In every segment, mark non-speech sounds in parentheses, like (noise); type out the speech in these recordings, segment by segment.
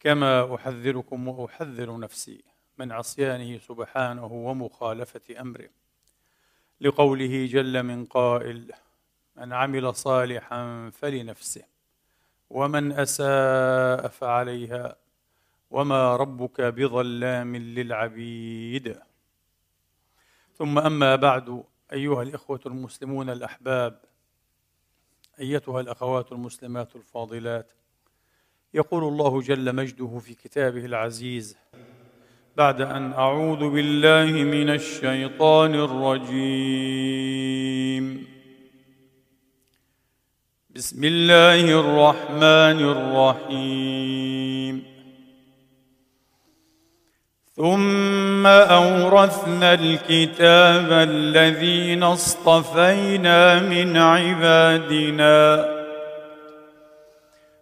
كما أحذركم وأحذر نفسي من عصيانه سبحانه ومخالفة أمره. لقوله جل من قائل من عمل صالحا فلنفسه ومن أساء فعليها وما ربك بظلام للعبيد. ثم أما بعد أيها الإخوة المسلمون الأحباب أيتها الأخوات المسلمات الفاضلات يقول الله جل مجده في كتابه العزيز بعد أن أعوذ بالله من الشيطان الرجيم. بسم الله الرحمن الرحيم. ثم أورثنا الكتاب الذين اصطفينا من عبادنا.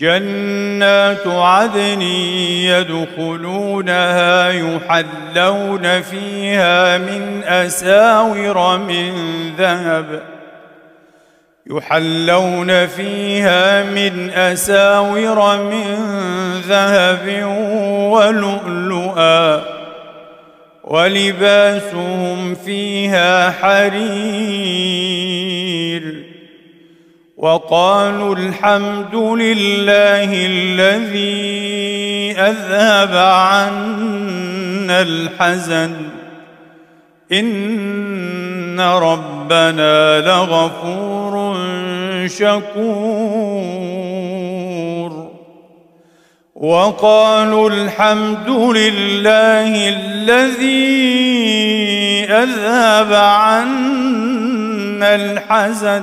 جنات عدن يدخلونها يحلون فيها من أساور من ذهب يحلون فيها من أساور من ذهب ولؤلؤا ولباسهم فيها حرير. وقالوا الحمد لله الذي أذهب عنا الحزن. إن ربنا لغفور شكور. وقالوا الحمد لله الذي أذهب عنا الحزن.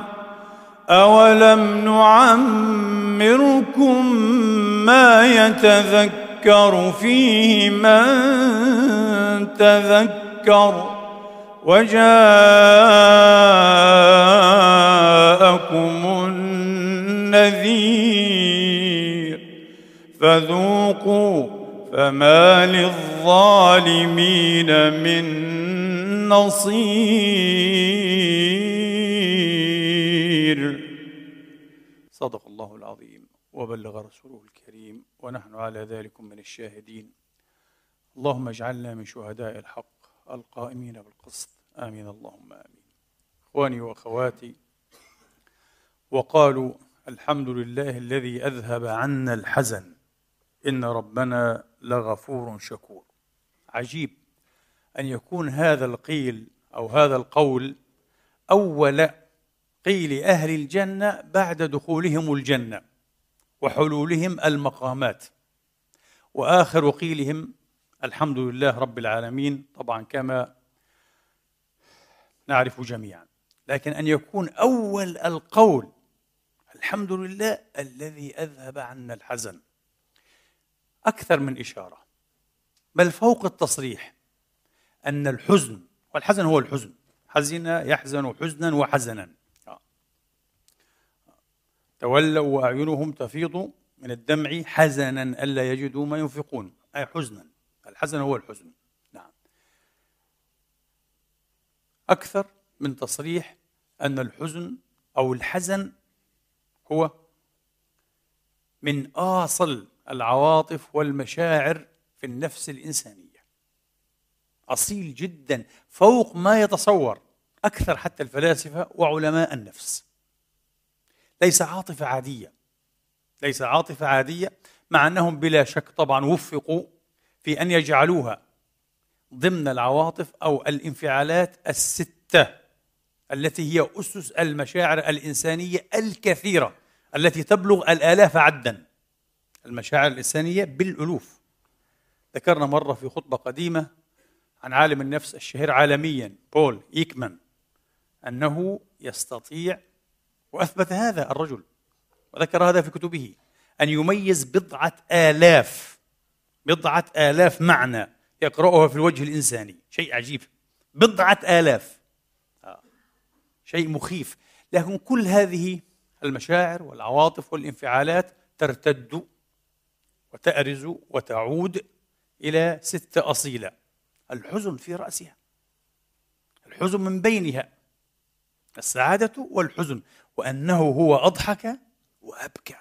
أولم نعمركم ما يتذكر فيه من تذكر وجاءكم النذير فذوقوا فما للظالمين من نصير صدق الله العظيم وبلغ رسوله الكريم ونحن على ذلك من الشاهدين. اللهم اجعلنا من شهداء الحق القائمين بالقسط. آمين. اللهم آمين. إخواني وأخواتي وقالوا الحمد لله الذي أذهب عنا الحزن. إن ربنا لغفور شكور. عجيب أن يكون هذا القيل أو هذا القول أول قيل أهل الجنة بعد دخولهم الجنة وحلولهم المقامات. وآخر قيلهم الحمد لله رب العالمين طبعا كما نعرف جميعا. لكن أن يكون أول القول الحمد لله الذي أذهب عنا الحزن. أكثر من إشارة. بل فوق التصريح أن الحزن والحزن هو الحزن. حزن يحزن حزنا وحزنا. تولوا وأعينهم تفيض من الدمع حزنا ألا يجدوا ما ينفقون. أي حزنا. الحزن هو الحزن. نعم. أكثر من تصريح أن الحزن أو الحزن هو من آصل العواطف والمشاعر في النفس الإنسانية. أصيل جدا فوق ما يتصور. أكثر حتى الفلاسفة وعلماء النفس. ليس عاطفة عادية. ليس عاطفة عادية مع أنهم بلا شك طبعا وفقوا في أن يجعلوها ضمن العواطف أو الانفعالات الستة التي هي أسس المشاعر الإنسانية الكثيرة التي تبلغ الآلاف عدا. المشاعر الإنسانية بالألوف. ذكرنا مرة في خطبة قديمة عن عالم النفس الشهير عالميا بول إيكمان أنه يستطيع وأثبت هذا الرجل وذكر هذا في كتبه أن يميز بضعة آلاف بضعة آلاف معنى يقرأها في الوجه الإنساني شيء عجيب. بضعة آلاف. آه. شيء مخيف. لكن كل هذه المشاعر والعواطف والانفعالات ترتد وتأرز وتعود إلى ستة أصيلة الحزن في رأسها الحزن من بينها السعادة والحزن. وأنه هو أضحك وأبكى.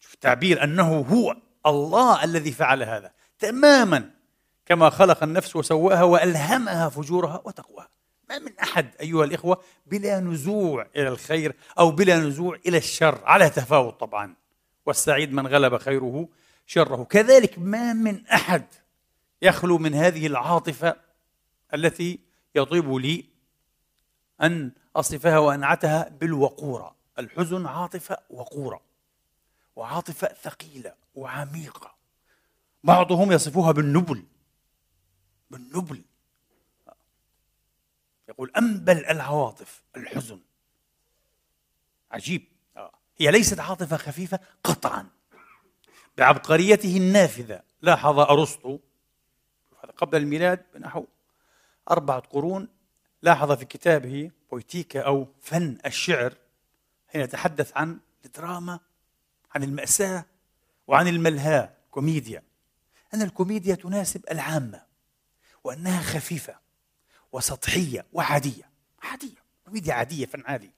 شوف التعبير أنه هو الله الذي فعل هذا. تماما كما خلق النفس وسواها وألهمها فجورها وتقواها. ما من أحد أيها الإخوة بلا نزوع إلى الخير أو بلا نزوع إلى الشر. على تفاوت طبعا. والسعيد من غلب خيره شره. كذلك ما من أحد يخلو من هذه العاطفة التي يطيب لي أن أصفها وأنعتها بالوقورة. الحزن عاطفة وقورة وعاطفة ثقيلة وعميقة. بعضهم يصفوها بالنبل بالنبل. يقول أنبل العواطف الحزن. عجيب. هي ليست عاطفة خفيفة قطعا. بعبقريته النافذة. لاحظ أرسطو قبل الميلاد بنحو أربعة قرون لاحظ في كتابه بويتيكا أو فن الشعر حين يتحدث عن الدراما عن المأساة وعن الملهاة كوميديا. أن الكوميديا تناسب العامة وأنها خفيفة وسطحية وعادية. عادية كوميديا عادية فن عادي.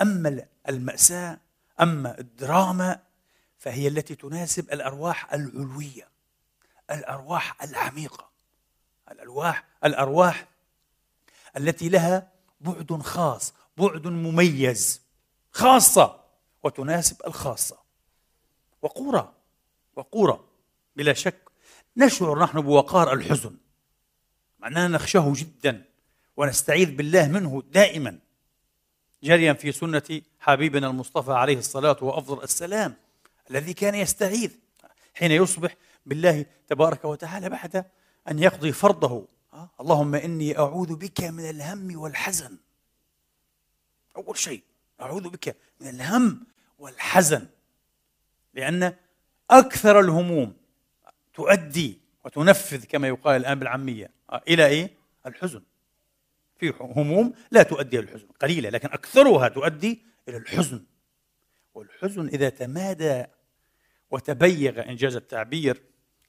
أما المأساة أما الدراما فهي التي تناسب الأرواح العلوية الأرواح العميقة. الأرواح الأرواح التي لها بعد خاص بعد مميز خاصة وتناسب الخاصة. وقورة وقورة بلا شك. نشعر نحن بوقار الحزن. معناها نخشاه جدا ونستعيذ بالله منه دائما. جريا في سنة حبيبنا المصطفى عليه الصلاة وأفضل السلام الذي كان يستعيذ حين يصبح بالله تبارك وتعالى بعد أن يقضي فرضه. اللهم إني أعوذ بك من الهم والحزن. أول شيء أعوذ بك من الهم والحزن. لأن أكثر الهموم تؤدي وتنفذ كما يقال الآن بالعامية. إلى إيه؟ الحزن. في هموم لا تؤدي إلى الحزن قليلة لكن أكثرها تؤدي إلى الحزن. والحزن إذا تمادى وتبيغ إنجاز التعبير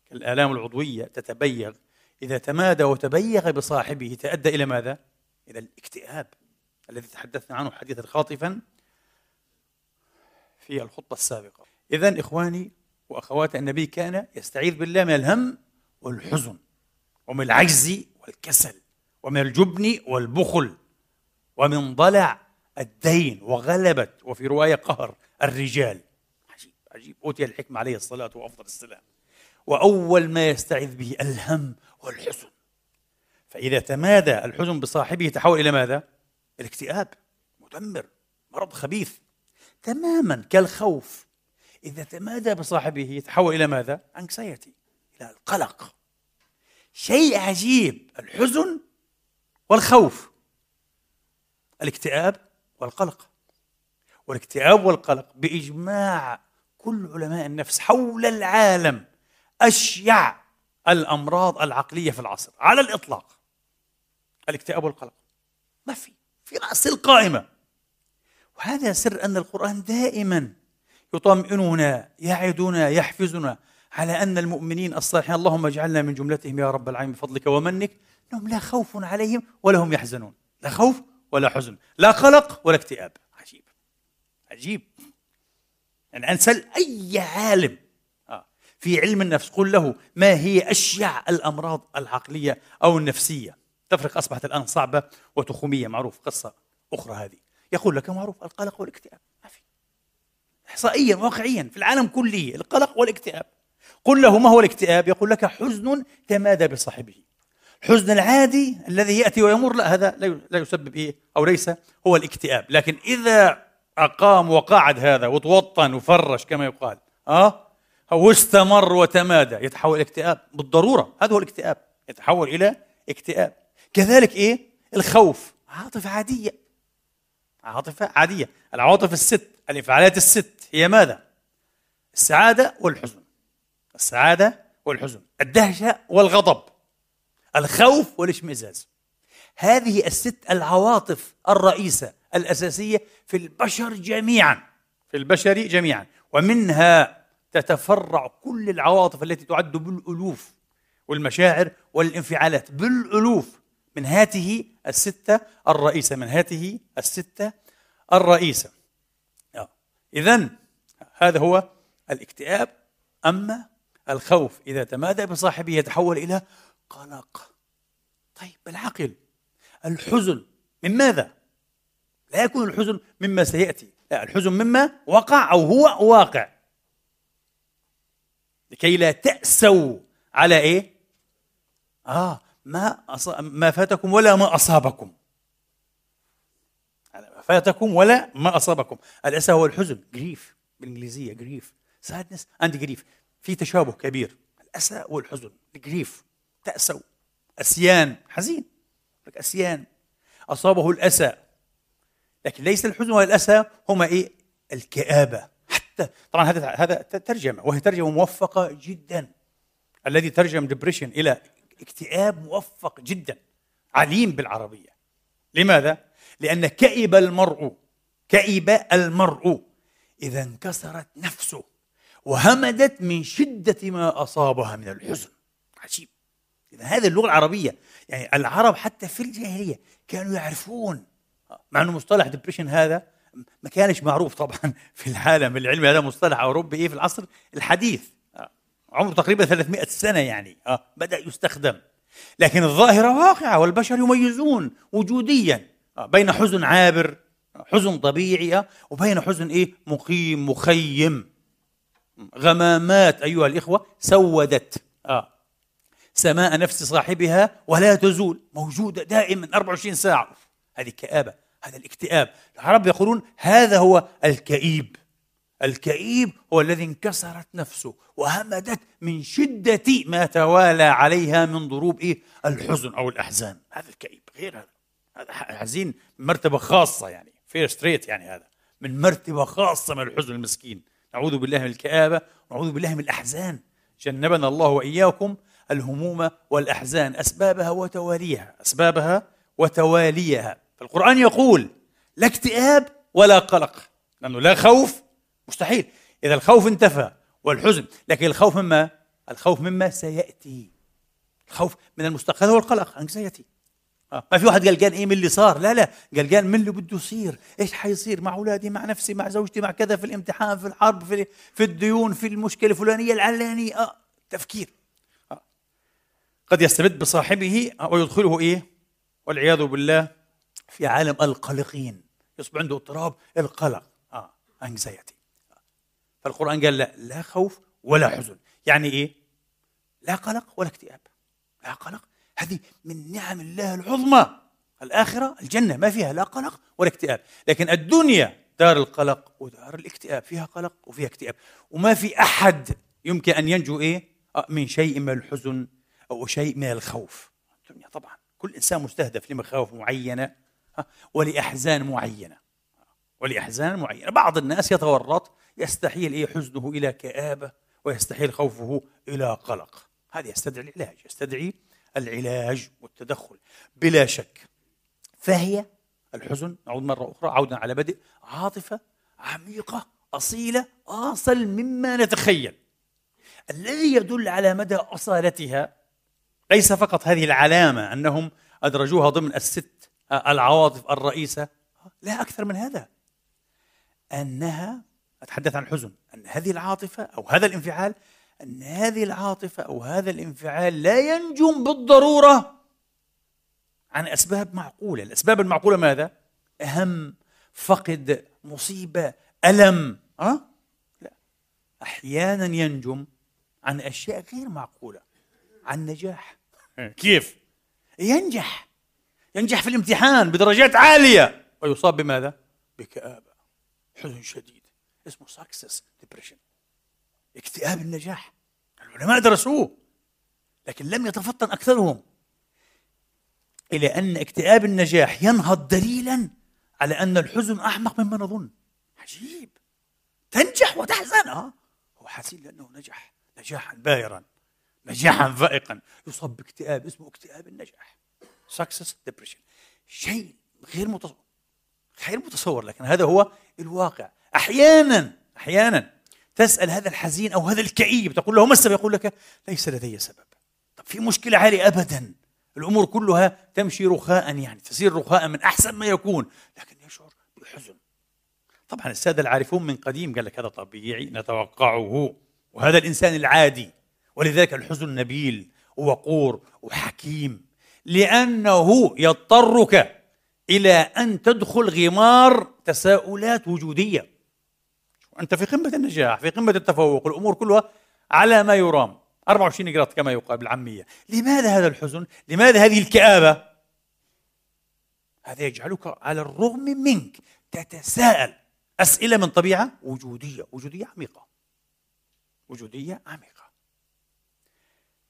كالآلام العضوية تتبيغ إذا تمادى وتبيغ بصاحبه تأدى إلى ماذا؟ إلى الاكتئاب الذي تحدثنا عنه حديثا خاطفا في الخطبة السابقة. إذا إخواني وأخوات النبي كان يستعيذ بالله من الهم والحزن ومن العجز والكسل ومن الجبن والبخل ومن ضلع الدين وغلبة وفي رواية قهر الرجال. عجيب عجيب. أوتي الحكمة عليه الصلاة وأفضل السلام وأول ما يستعذ به الهم والحزن فإذا تمادى الحزن بصاحبه تحول إلى ماذا؟ الاكتئاب مدمر مرض خبيث. تماما كالخوف. إذا تمادى بصاحبه يتحول إلى ماذا؟ أنكسايتي إلى القلق. شيء عجيب الحزن والخوف. الاكتئاب والقلق. والاكتئاب والقلق بإجماع كل علماء النفس حول العالم أشيع الأمراض العقلية في العصر على الإطلاق. الاكتئاب والقلق. ما في في رأس القائمة. وهذا سر أن القرآن دائما يطمئننا يعدنا يحفزنا على أن المؤمنين الصالحين اللهم اجعلنا من جملتهم يا رب العالمين بفضلك ومنك. أنهم لا خوف عليهم ولا هم يحزنون. لا خوف ولا حزن. لا قلق ولا اكتئاب. عجيب. عجيب. يعني أنسل أي عالم في علم النفس. قل له ما هي أشيع الأمراض العقلية أو النفسية؟ تفرق أصبحت الآن صعبة وتخومية. معروف قصة أخرى هذه. يقول لك معروف القلق والاكتئاب. ما في. إحصائيا واقعيا في العالم كله القلق والاكتئاب. قل له ما هو الاكتئاب؟ يقول لك حزن تمادى بصاحبه. الحزن العادي الذي يأتي ويمر لا هذا لا يسبب إيه أو ليس هو الاكتئاب. لكن إذا أقام وقعد هذا وتوطن وفرش كما يقال أه واستمر وتمادى. يتحول اكتئاب بالضرورة. هذا هو الاكتئاب. يتحول إلى اكتئاب. كذلك إيه؟ الخوف. عاطفة عادية. عاطفة عادية. العواطف الست الانفعالات الست هي ماذا؟ السعادة والحزن. السعادة والحزن. الدهشة والغضب. الخوف والاشمئزاز. هذه الست العواطف الرئيسة الأساسية في البشر جميعا. في البشر جميعا. ومنها تتفرع كل العواطف التي تعد بالألوف والمشاعر والانفعالات بالألوف من هاته الستة الرئيسة من هاته الستة الرئيسة آه. إذا هذا هو الاكتئاب أما الخوف إذا تمادى بصاحبه يتحول إلى قلق طيب بالعقل الحزن من ماذا؟ لا يكون الحزن مما سيأتي لا الحزن مما وقع أو هو واقع لكي لا تأسوا على إيه؟ آه ما أص... ما فاتكم ولا ما أصابكم. ما فاتكم ولا ما أصابكم. الأسى هو الحزن. جريف بالإنجليزية جريف سادنس أند جريف في تشابه كبير. الأسى والحزن. الجريف تأسوا. أسيان. حزين. لك أسيان. أصابه الأسى. لكن ليس الحزن والأسى هما إيه؟ الكآبة. حتى طبعا هذا هذا ترجمة وهي ترجمة موفقة جدا. الذي ترجم ديبريشن إلى اكتئاب موفق جدا عليم بالعربية. لماذا؟ لأن كئب المرء كئب المرء إذا انكسرت نفسه وهمدت من شدة ما أصابها من الحزن. عجيب. إذا هذه اللغة العربية يعني العرب حتى في الجاهلية كانوا يعرفون. مع أنه مصطلح ديبريشن هذا ما كانش معروف طبعا (laughs) في العالم العلمي هذا مصطلح أوروبي إيه في العصر الحديث. عمره تقريبا 300 سنة يعني آه بدأ يستخدم. لكن الظاهرة واقعة والبشر يميزون وجوديا آه بين حزن عابر حزن طبيعي آه وبين حزن إيه؟ مقيم مخيم. غمامات أيها الإخوة سودت آه سماء نفس صاحبها ولا تزول موجودة دائما 24 ساعة. هذه كآبة. هذا الاكتئاب. العرب يقولون هذا هو الكئيب. الكئيب هو الذي انكسرت نفسه وهمدت من شدة ما توالى عليها من ضروب إيه؟ الحزن أو الأحزان. هذا الكئيب. غير هذا. هذا حزين مرتبة خاصة يعني. first rate يعني هذا. من مرتبة خاصة من الحزن المسكين. نعوذ بالله من الكآبة ونعوذ بالله من الأحزان. جنبنا الله وإياكم الهموم والأحزان. أسبابها وتواليها. أسبابها وتواليها. فالقرآن يقول لا اكتئاب ولا قلق. لأنه لا خوف مستحيل. إذا الخوف انتفى والحزن لكن الخوف مما؟ الخوف مما سيأتي. الخوف من المستقبل هو القلق انكزايتي آه. ما في واحد قلقان إيه من اللي صار؟ لا لا. قلقان من اللي بده يصير. إيش حيصير مع أولادي مع نفسي مع زوجتي مع كذا في الامتحان في الحرب في في الديون في المشكلة الفلانية العلانية. آه. تفكير. آه. قد يستبد بصاحبه ويدخله إيه؟ والعياذ بالله في عالم القلقين. يصبح عنده اضطراب القلق. آه انكزايتي فالقرآن قال لا لا خوف ولا حزن. يعني إيه؟ لا قلق ولا اكتئاب. لا قلق. هذه من نعم الله العظمى. الآخرة الجنة ما فيها لا قلق ولا اكتئاب. لكن الدنيا دار القلق ودار الاكتئاب. فيها قلق وفيها اكتئاب. وما في أحد يمكن أن ينجو إيه؟ آه، من شيء من الحزن أو شيء من الخوف. الدنيا طبعا. كل إنسان مستهدف لمخاوف معينة. ولأحزان معينة. ولأحزان معينة. بعض الناس يتورط يستحيل إيه حزنه إلى كآبة ويستحيل خوفه إلى قلق. هذا يستدعي العلاج يستدعي العلاج والتدخل. بلا شك فهي الحزن. نعود مرة أخرى عودا على بدء. عاطفة عميقة أصيلة أصل مما نتخيل. الذي يدل على مدى أصالتها ليس فقط هذه العلامة أنهم أدرجوها ضمن الست العواطف الرئيسة. لا أكثر من هذا. أنها أتحدث عن الحزن أن هذه العاطفة أو هذا الانفعال أن هذه العاطفة أو هذا الانفعال لا ينجم بالضرورة عن أسباب معقولة. الأسباب المعقولة ماذا؟ هم فقد مصيبة ألم. أه؟ لا. أحيانا ينجم عن أشياء غير معقولة. عن نجاح. كيف؟ ينجح. ينجح في الامتحان بدرجات عالية. ويصاب بماذا؟ بكآبة. حزن شديد. اسمه success depression اكتئاب النجاح. العلماء درسوه لكن لم يتفطن أكثرهم. إلى أن اكتئاب النجاح ينهض دليلا على أن الحزن أحمق مما نظن. عجيب. تنجح وتحزن. آه. هو حزين لأنه نجح. نجاحا باهرا نجاحا فائقا يصاب باكتئاب. اسمه اكتئاب النجاح. success depression شيء غير متصور غير متصور لكن هذا هو الواقع. أحيانا أحيانا تسأل هذا الحزين أو هذا الكئيب تقول له ما السبب؟ يقول لك ليس لدي سبب. طب في مشكلة عالية أبدا. الأمور كلها تمشي رخاء يعني تسير رخاء من أحسن ما يكون لكن يشعر بحزن طبعا السادة العارفون من قديم قال لك هذا طبيعي نتوقعه. وهذا الإنسان العادي. ولذلك الحزن نبيل ووقور وحكيم. لأنه يضطرك إلى أن تدخل غمار تساؤلات وجودية. أنت في قمة النجاح في قمة التفوق الأمور كلها على ما يرام. 24 قراط كما يقال بالعامية. لماذا هذا الحزن؟ لماذا هذه الكآبة؟ هذا يجعلك على الرغم منك تتساءل. أسئلة من طبيعة وجودية وجودية عميقة. وجودية عميقة.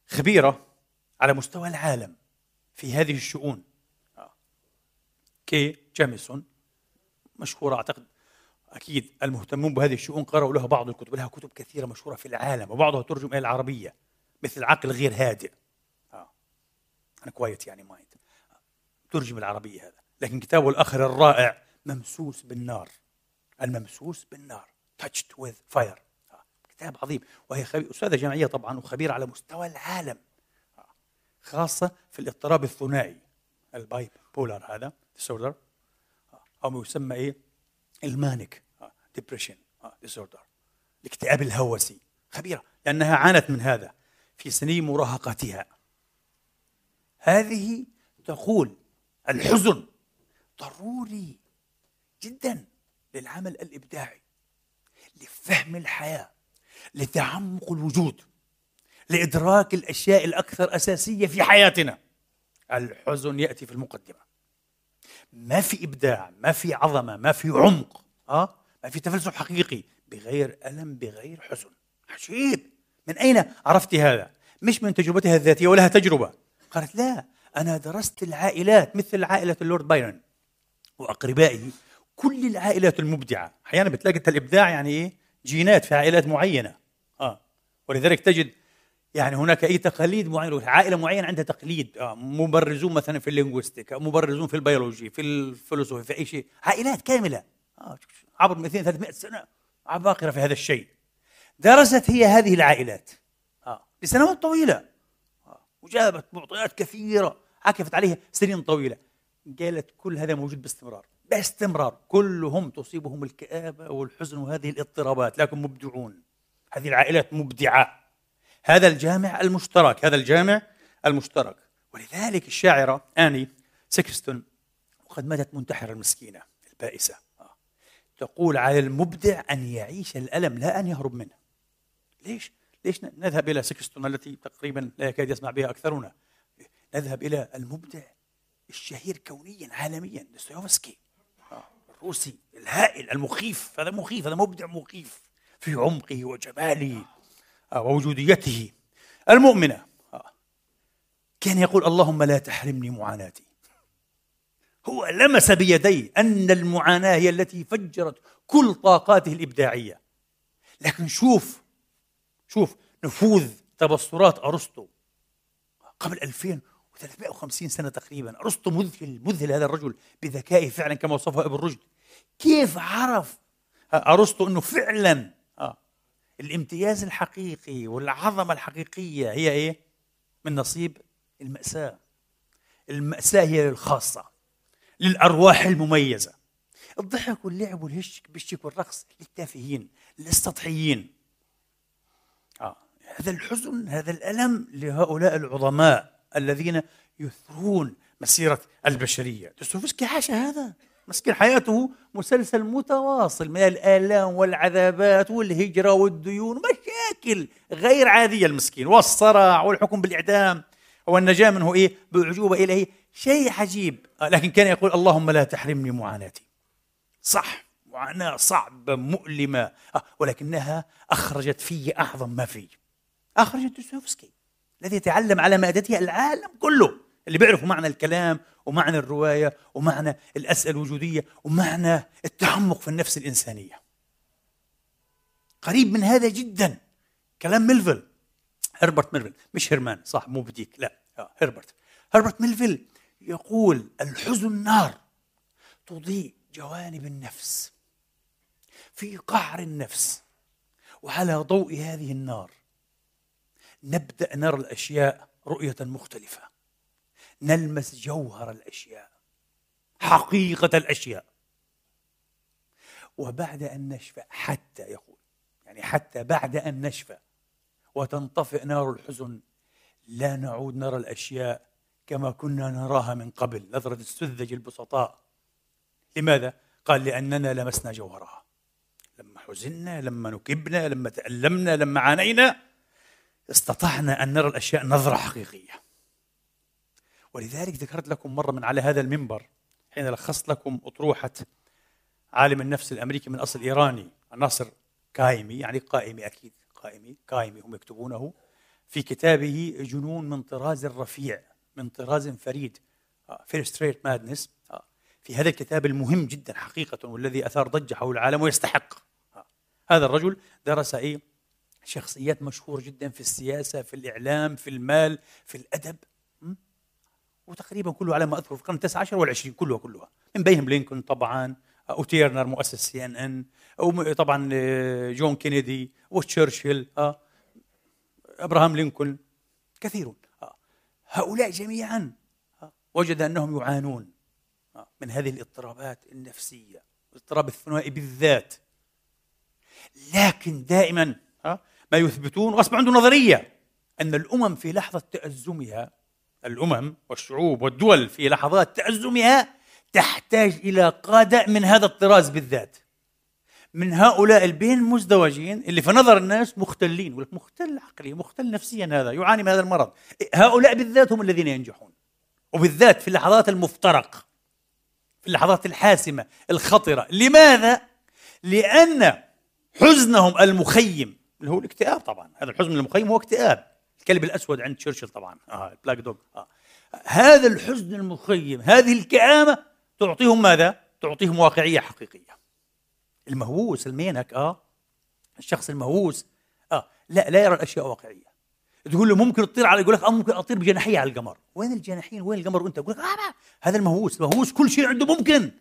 خبيرة على مستوى العالم. في هذه الشؤون. آه. كي جيميسون مشهورة أعتقد أكيد المهتمون بهذه الشؤون قرأوا لها بعض الكتب لها كتب كثيرة مشهورة في العالم وبعضها ترجم إلى العربية مثل عقل غير هادئ. آه unquiet يعني mind ترجم العربية هذا. لكن كتابه الآخر الرائع ممسوس بالنار. الممسوس بالنار. Touched with fire. آه. كتاب عظيم. وهي خبير أستاذة جامعية طبعا وخبيرة على مستوى العالم. آه. خاصة في الاضطراب الثنائي ال bipolar هذا disorder آه. أو ما يسمى إيه ال manic depression disorder الاكتئاب الهوسي خبيرة لأنها عانت من هذا في سنين مراهقتها هذه تقول الحزن ضروري جدا للعمل الإبداعي لفهم الحياة لتعمق الوجود لإدراك الأشياء الأكثر أساسية في حياتنا. الحزن يأتي في المقدمة. ما في إبداع ما في عظمة ما في عمق آه؟ ما في تفلسف حقيقي. بغير ألم بغير حزن. عجيب من أين عرفت هذا؟ مش من تجربتها الذاتية ولها تجربة. قالت لا أنا درست العائلات مثل عائلة اللورد بايرن واقربائه كل العائلات المبدعة. أحيانا بتلاقي الإبداع يعني إيه؟ جينات في عائلات معينة. آه. ولذلك تجد يعني هناك أي تقاليد معينه عائلة معينة عندها تقليد آه، مبرزون مثلا في ال linguistic مبرزون في البيولوجي في الفلسفة في أي شيء. عائلات كاملة. آه، عبر 200 300 سنة عباقره في هذا الشيء. درست هي هذه العائلات آه. لسنوات طويلة. آه. وجابت معطيات كثيرة عكفت عليها سنين طويلة. قالت كل هذا موجود باستمرار. باستمرار. كلهم تصيبهم الكآبة والحزن وهذه الاضطرابات لكن مبدعون. هذه العائلات مبدعة. هذا الجامع المشترك هذا الجامع المشترك. ولذلك الشاعرة آني سكستون وقد ماتت منتحرة المسكينة البائسة. آه. تقول على المبدع أن يعيش الألم لا أن يهرب منه. ليش؟ ليش نذهب إلى سكستون التي تقريبا لا يكاد يسمع بها أكثرنا نذهب إلى المبدع الشهير كونيا عالميا دوستويفسكي. آه. الروسي الهائل المخيف. هذا مخيف هذا مبدع مخيف في عمقه وجماله. ووجوديته المؤمنة. كان يقول اللهم لا تحرمني معاناتي. هو لمس بيديه أن المعاناة هي التي فجرت كل طاقاته الإبداعية. لكن شوف شوف نفوذ تبصرات أرسطو قبل 2350 سنة تقريبا. أرسطو مذهل مذهل هذا الرجل بذكائه فعلا كما وصفه ابن رشد. كيف عرف أرسطو أنه فعلا الامتياز الحقيقي والعظمة الحقيقية هي إيه؟ من نصيب المأساة المأساة هي الخاصة للأرواح المميزة الضحك واللعب والهشك بالشك والرقص للتافهين للسطحيين آه. هذا الحزن هذا الألم لهؤلاء العظماء الذين يثرون مسيرة البشرية دوستويفسكي عاش هذا مسكين حياته مسلسل متواصل من الآلام والعذابات والهجرة والديون مشاكل غير عادية المسكين والصرع والحكم بالإعدام. والنجاة منه إيه؟ بأعجوبة إليه. شيء عجيب. لكن كان يقول اللهم لا تحرمني معاناتي. صح. معاناة صعبة مؤلمة. آه، ولكنها أخرجت في أعظم ما في. أخرجت دوستويفسكي الذي تعلم على مادتها العالم كله. اللي بيعرفوا معنى الكلام ومعنى الرواية ومعنى الأسئلة الوجودية ومعنى التعمق في النفس الإنسانية. قريب من هذا جدا. كلام ميلفيل. هربرت ميلفيل. مش هرمان صح موبي ديك. لا. آه، هربرت. هربرت ميلفيل يقول الحزن نار تضيء جوانب النفس في قعر النفس وعلى ضوء هذه النار نبدأ نرى الأشياء رؤية مختلفة. نلمس جوهر الأشياء حقيقة الأشياء. وبعد أن نشفى حتى يقول يعني حتى بعد أن نشفى وتنطفئ نار الحزن لا نعود نرى الأشياء كما كنا نراها من قبل. نظرة السذج البسطاء. لماذا؟ قال لأننا لمسنا جوهرها. لما حزنا لما نكبنا لما تألمنا لما عانينا استطعنا أن نرى الأشياء نظرة حقيقية. ولذلك ذكرت لكم مرة من على هذا المنبر حين لخصت لكم أطروحة عالم النفس الأمريكي من أصل إيراني ناصر غايمي يعني قائمي أكيد قائمي غايمي هم يكتبونه في كتابه جنون من طراز رفيع من طراز فريد first-rate madness في هذا الكتاب المهم جدا حقيقة والذي أثار ضجة حول العالم ويستحق. آه، هذا الرجل درس إيه؟ شخصيات مشهورة جدا في السياسة في الإعلام في المال في الأدب. وتقريبا كله على ما أذكر في القرن التاسع عشر والعشرين كلها كلها. من بينهم لينكولن طبعا وتيرنر مؤسس سي إن إن وطبعا آه، جون كينيدي وتشرشل آه، أبراهام لينكولن كثيرون. هؤلاء جميعا وجد أنهم يعانون من هذه الاضطرابات النفسية الاضطراب الثنائي بالذات. لكن دائما ما يثبتون غصب عنده نظرية أن الأمم في لحظة تأزمها الأمم والشعوب والدول في لحظات تازمها تحتاج إلى قادة من هذا الطراز بالذات. من هؤلاء البين مزدوجين اللي في نظر الناس مختلين يقول مختل عقليا مختل نفسيا هذا يعاني من هذا المرض. هؤلاء بالذات هم الذين ينجحون. وبالذات في اللحظات المفترق في اللحظات الحاسمة الخطرة. لماذا؟ لأن حزنهم المخيم اللي هو الاكتئاب طبعا. هذا الحزن المخيم هو اكتئاب. الكلب الأسود عند تشرشل طبعا. آه ال black dog آه. هذا الحزن المخيم هذه الكآبة تعطيهم ماذا؟ تعطيهم واقعية حقيقية. المهووس ال manic آه. الشخص المهووس. آه. لا لا يرى الأشياء واقعية. تقول له ممكن تطير على يقول لك آه ممكن أطير بجناحي على القمر. وين الجناحين؟ وين القمر وأنت؟ يقول لك آه هذا المهووس المهووس كل شيء عنده ممكن.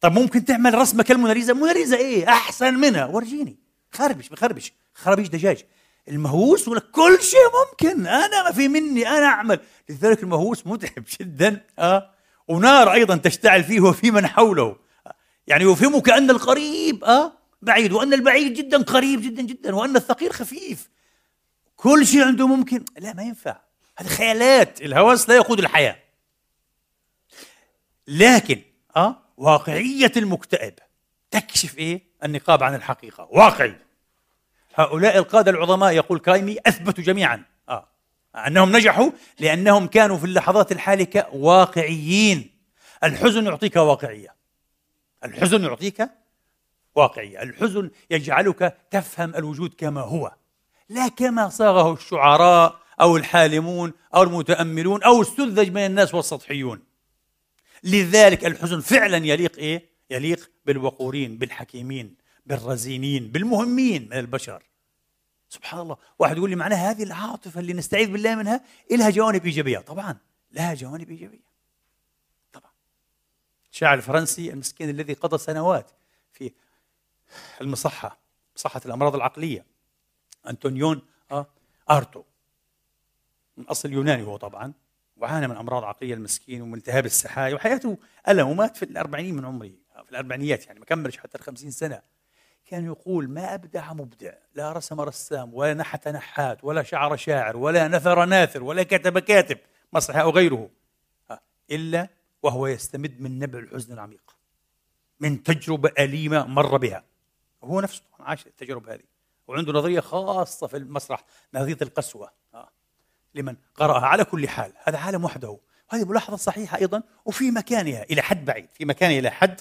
طب ممكن تعمل رسمه كالموناليزا موناليزا إيه؟ أحسن منها. ورجيني. خربش بخربش خرابيش دجاج. المهووس يقول لك كل شيء ممكن. أنا ما في مني أنا أعمل. لذلك المهووس متعب (laughs) جدا آه. ونار أيضا تشتعل فيه وفي من حوله. يعني يفهمك ان القريب آه. بعيد وأن البعيد جدا قريب جدا جدا وأن الثقيل خفيف. كل شيء عنده ممكن. لا ما ينفع. هذه خيالات. الهوس لا يقود الحياة. لكن آه واقعية المكتئب تكشف إيه؟ النقاب عن الحقيقة. واقعي. هؤلاء القادة العظماء يقول كايمي أثبتوا جميعا. آه. أنهم نجحوا لأنهم كانوا في اللحظات الحالكة واقعيين. الحزن يعطيك واقعية. الحزن يعطيك واقعية. الحزن يجعلك تفهم الوجود كما هو. لا كما صاغه الشعراء أو الحالمون أو المتأملون أو السذج من الناس والسطحيون. لذلك الحزن فعلا يليق إيه؟ يليق بالوقورين بالحكيمين. بالرزينين بالمهمين من البشر. سبحان الله. واحد يقول لي معناها هذه العاطفة اللي نستعيذ بالله منها لها جوانب إيجابية. طبعا لها جوانب إيجابية. طبعا. الشاعر الفرنسي المسكين الذي قضى سنوات في المصحة مصحة الأمراض العقلية أنطونيون آه أرتو. من أصل يوناني هو طبعا وعانى من أمراض عقلية المسكين ومن التهاب السحايا وحياته ألم ومات في الأربعين من عمره في الأربعينيات يعني ما كملش حتى الخمسين سنة. كان يقول ما أبدع مبدع لا رسم رسام ولا نحت نحات ولا شعر شاعر ولا نثر ناثر ولا كتب كاتب مسرح أو غيره إلا وهو يستمد من نبع الحزن العميق من تجربة أليمة مر بها. هو نفسه عاش التجربة هذه وعنده نظرية خاصة في المسرح نظرية القسوة. لمن قرأها على كل حال هذا عالم وحده وهذه ملاحظة صحيحة أيضا وفي مكانها إلى حد بعيد في مكانها إلى حد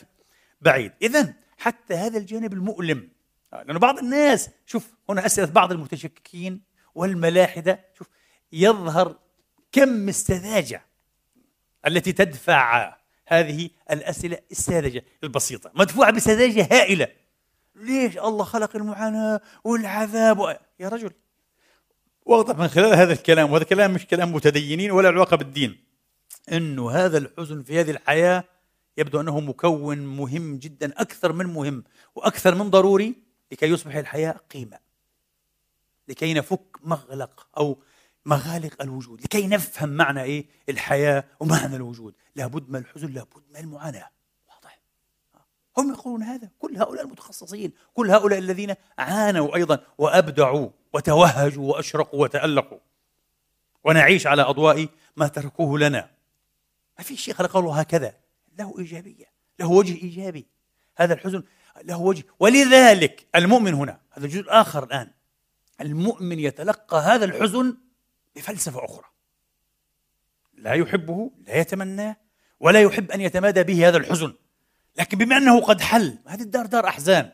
بعيد. إذا حتى هذا الجانب المؤلم. آه، لأنه بعض الناس شوف هنا أسئلة بعض المتشككين والملاحدة شوف يظهر كم السذاجة التي تدفع هذه الأسئلة الساذجة البسيطة. مدفوعة بسذاجة هائلة. ليش الله خلق المعاناة والعذاب؟ و... يا رجل. واضح من خلال هذا الكلام وهذا كلام مش كلام متدينين ولا علاقة بالدين إنه هذا الحزن في هذه الحياة يبدو أنه مكون مهم جدا أكثر من مهم وأكثر من ضروري لكي يصبح الحياة قيمة. لكي نفك مغلق أو مغالق الوجود لكي نفهم معنى إيه؟ الحياة ومعنى الوجود. لابد من الحزن لابد من المعاناة. واضح. هم يقولون هذا. كل هؤلاء المتخصصين كل هؤلاء الذين عانوا أيضا وأبدعوا وتوهجوا وأشرقوا وتألقوا. ونعيش على أضواء ما تركوه لنا. ما في شيء خلق الله هكذا. له إيجابية له وجه إيجابي. هذا الحزن له وجه. ولذلك المؤمن هنا هذا الجزء الآخر الآن المؤمن يتلقى هذا الحزن بفلسفة أخرى. لا يحبه لا يتمناه ولا يحب أن يتمادى به هذا الحزن. لكن بما أنه قد حل هذه الدار دار أحزان.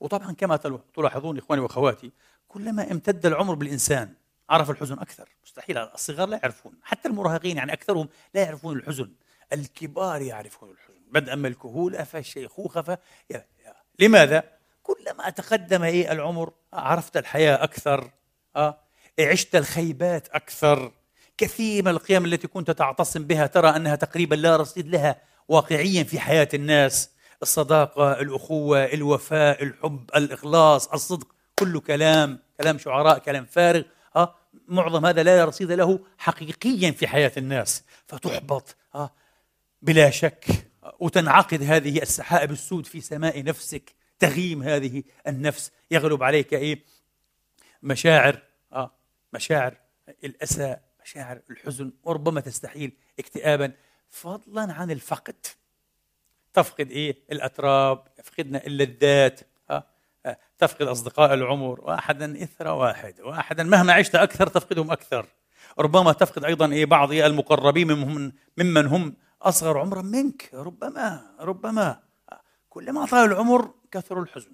وطبعا كما تلاحظون إخواني وأخواتي كلما امتد العمر بالإنسان عرف الحزن أكثر. مستحيل الصغار لا يعرفون حتى المراهقين يعني أكثرهم لا يعرفون الحزن. الكبار يعرفون الحزن بدءا من الكهولة فالشيخوخة ف... لماذا؟ كلما تقدم إيه العمر عرفت الحياة أكثر أه؟ عشت الخيبات أكثر كثير من القيم التي كنت تعتصم بها ترى أنها تقريبا لا رصيد لها واقعيا في حياة الناس الصداقة الأخوة الوفاء الحب الإخلاص الصدق كله كلام كلام شعراء كلام فارغ أه؟ معظم هذا لا رصيد له حقيقيا في حياة الناس فتحبط أه؟ بلا شك وتنعقد هذه السحائب السود في سماء نفسك تغيم هذه النفس. يغلب عليك إيه؟ مشاعر آه مشاعر الاسى مشاعر الحزن وربما تستحيل اكتئابا. فضلا عن الفقد. تفقد إيه؟ الأتراب يفقدنا اللذات آه. آه. تفقد أصدقاء العمر. واحدا إثر واحد واحدا مهما عشت أكثر تفقدهم أكثر. ربما تفقد أيضا إيه؟ بعض المقربين ممن هم أصغر عمرا منك ربما ربما. كلما طال العمر كثر الحزن.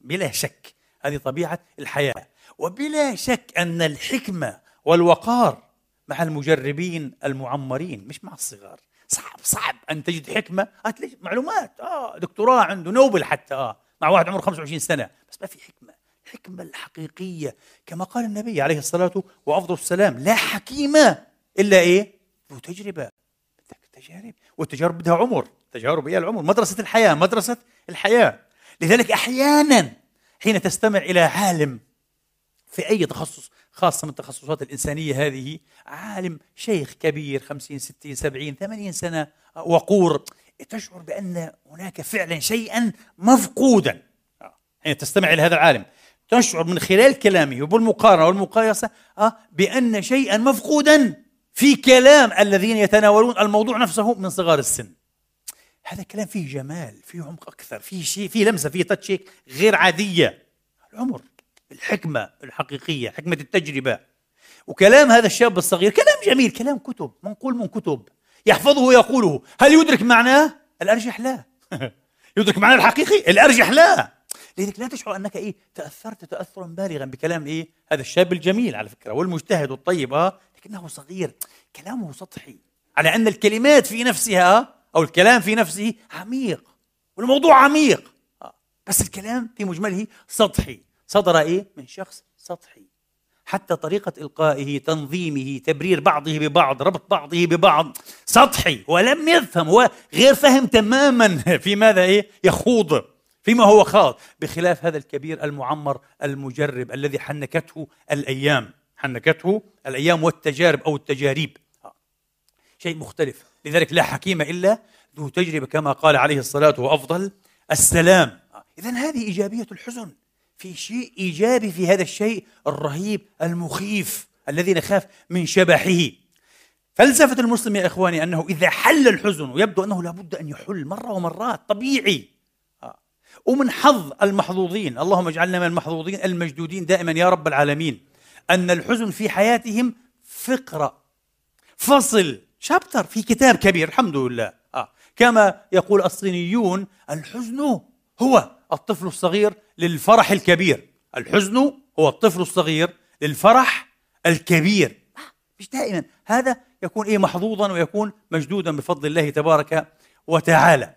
بلا شك هذه طبيعة الحياة. وبلا شك أن الحكمة والوقار مع المجربين المعمرين مش مع الصغار. صعب صعب أن تجد حكمة. معلومات. آه دكتوراه عنده نوبل حتى. آه مع واحد عمره 25 سنة. بس ما في حكمة. الحكمة الحقيقية كما قال النبي عليه الصلاة وأفضل السلام لا حكيمة إلا إيه؟ ذو تجربة تجارب والتجارب بدها عمر. تجارب هي العمر. مدرسة الحياة مدرسة الحياة. لذلك أحيانا حين تستمع إلى عالم في أي تخصص خاصة من التخصصات الإنسانية هذه عالم شيخ كبير خمسين ستين سبعين ثمانين سنة وقور تشعر بأن هناك فعلا شيئا مفقودا. حين تستمع إلى هذا العالم تشعر من خلال كلامه وبالمقارنة والمقايسة آه، بأن شيئا مفقودا. في كلام الذين يتناولون الموضوع نفسه من صغار السن. هذا الكلام فيه جمال فيه عمق أكثر فيه شيء فيه لمسة فيه تاتشيك غير عادية. العمر الحكمة الحقيقية حكمة التجربة. وكلام هذا الشاب الصغير كلام جميل كلام كتب منقول من كتب. يحفظه ويقوله. هل يدرك معناه؟ الأرجح لا. (laughs) يدرك معناه الحقيقي؟ الأرجح لا. لذلك لا تشعر أنك إيه تأثرت تأثرا بالغا بكلام إيه هذا الشاب الجميل على فكرة والمجتهد الطيب آه. لكنه صغير. كلامه سطحي. على أن الكلمات في نفسها أو الكلام في نفسه عميق. والموضوع عميق. آه. بس الكلام في مجمله سطحي. صدر إيه؟ من شخص سطحي. حتى طريقة إلقائه تنظيمه تبرير بعضه ببعض ربط بعضه ببعض سطحي. ولم يفهم هو غير فهم تماما (laughs) في ماذا إيه؟ يخوض. فيما هو خاض. بخلاف هذا الكبير المعمر المجرب الذي حنكته الأيام. حنكته الأيام والتجارب أو التجاريب. شيء مختلف. لذلك لا حكيم إلا ذو تجربة كما قال عليه الصلاة وأفضل السلام. إذا هذه إيجابية الحزن. في شيء إيجابي في هذا الشيء الرهيب المخيف الذي نخاف من شبحه. فلسفة المسلم يا إخواني أنه إذا حل الحزن ويبدو أنه لابد أن يحل مرة ومرات طبيعي. ومن حظ المحظوظين. اللهم اجعلنا من المحظوظين المجدودين دائما يا رب العالمين. أن الحزن في حياتهم فقره فصل. شابتر في كتاب كبير الحمد لله. آه. كما يقول الصينيون الحزن هو الطفل الصغير للفرح الكبير. الحزن هو الطفل الصغير للفرح الكبير. مش دائما. هذا يكون إيه محظوظا ويكون مجدودا بفضل الله تبارك وتعالى.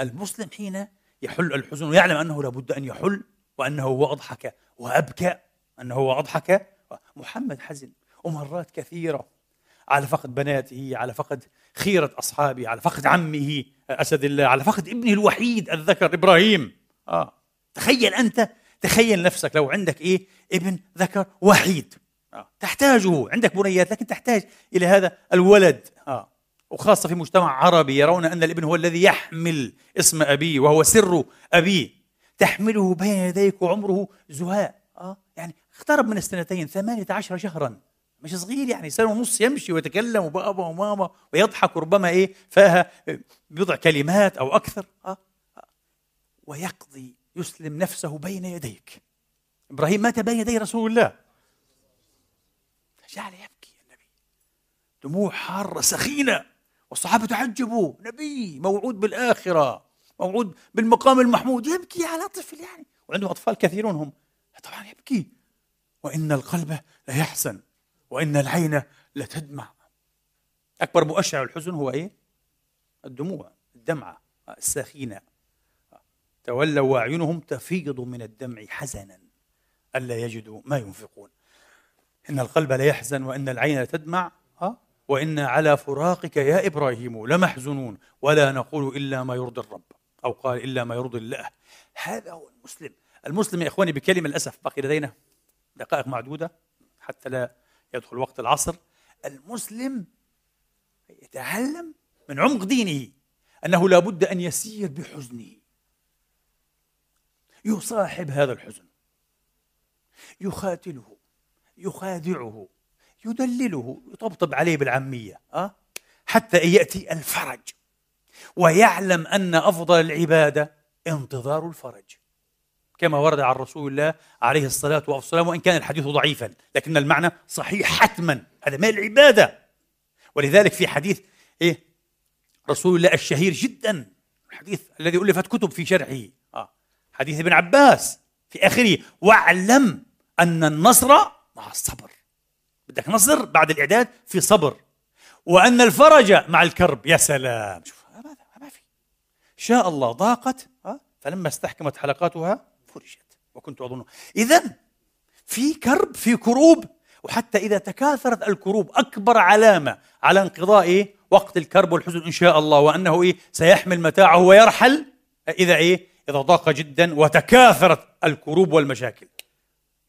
المسلم حين يحل الحزن ويعلم أنه لابد أن يحل وأنه هو أضحك وأبكى أنه هو أضحك. محمد حزن ومرات كثيرة. على فقد بناته على فقد خيرة أصحابه على فقد عمه أسد الله على فقد ابنه الوحيد الذكر إبراهيم. آه. تخيل أنت تخيل نفسك لو عندك إيه؟ ابن ذكر وحيد. آه. تحتاجه. عندك بنيات لكن تحتاج إلى هذا الولد. آه. وخاصة في مجتمع عربي يرون أن الابن هو الذي يحمل اسم أبيه وهو سر أبيه. تحمله بين يديك وعمره زهاء. آه. يعني اقترب من السنتين ثمانية عشر شهرا. مش صغير يعني سنة ونص يمشي ويتكلم وبابا وماما ويضحك ربما إيه فاها بضع كلمات أو أكثر. آه. ويقضي يسلم نفسه بين يديك. إبراهيم مات بين يدي رسول الله. جعل يبكي النبي دموع حارة سخينة والصحابة تعجبوا نبي موعود بالآخرة موعود بالمقام المحمود. يبكي على طفل يعني. وعنده أطفال كثيرون هم. طبعا يبكي. وإن القلب ليحزن وإن العين لتدمع. أكبر مؤشر الحزن هو إيه؟ الدموع الدمعة السخينة. تولوا وأعينهم تفيض من الدمع حزنا ألا يجدوا ما ينفقون. إن القلب ليحزن وإن العين لتدمع ها وإن على فراقك يا إبراهيم لمحزنون ولا نقول إلا ما يرضي الرب أو قال إلا ما يرضي الله. هذا هو المسلم. المسلم يا إخواني بكلمة للأسف بقي لدينا. دقائق معدودة حتى لا يدخل وقت العصر. المسلم يتعلم من عمق دينه أنه لا بد أن يسير بحزنه. يصاحب هذا الحزن. يخاتله يخادعه يدلله يطبطب عليه بالعامية أه؟ حتى يأتي الفرج ويعلم أن أفضل العبادة انتظار الفرج. كما ورد عن رسول الله عليه الصلاة والسلام وإن كان الحديث ضعيفا لكن المعنى صحيح حتما. هذا ما العبادة. ولذلك في حديث إيه رسول الله الشهير جدا. الحديث الذي ألفت كتب في شرحه. حديث ابن عباس في آخره. واعلم أن النصر مع الصبر. بدك نصر بعد الإعداد في صبر. وأن الفرج مع الكرب. يا سلام. شوف ما في. شاء الله ضاقت فلما استحكمت حلقاتها فرجت وكنت أظن. إذا في كرب في كروب. وحتى إذا تكاثرت الكروب أكبر علامة على انقضاء إيه؟ وقت الكرب والحزن إن شاء الله. وأنه إيه؟ سيحمل متاعه ويرحل. إذا إيه؟ إذا ضاق جدا وتكاثرت الكروب والمشاكل.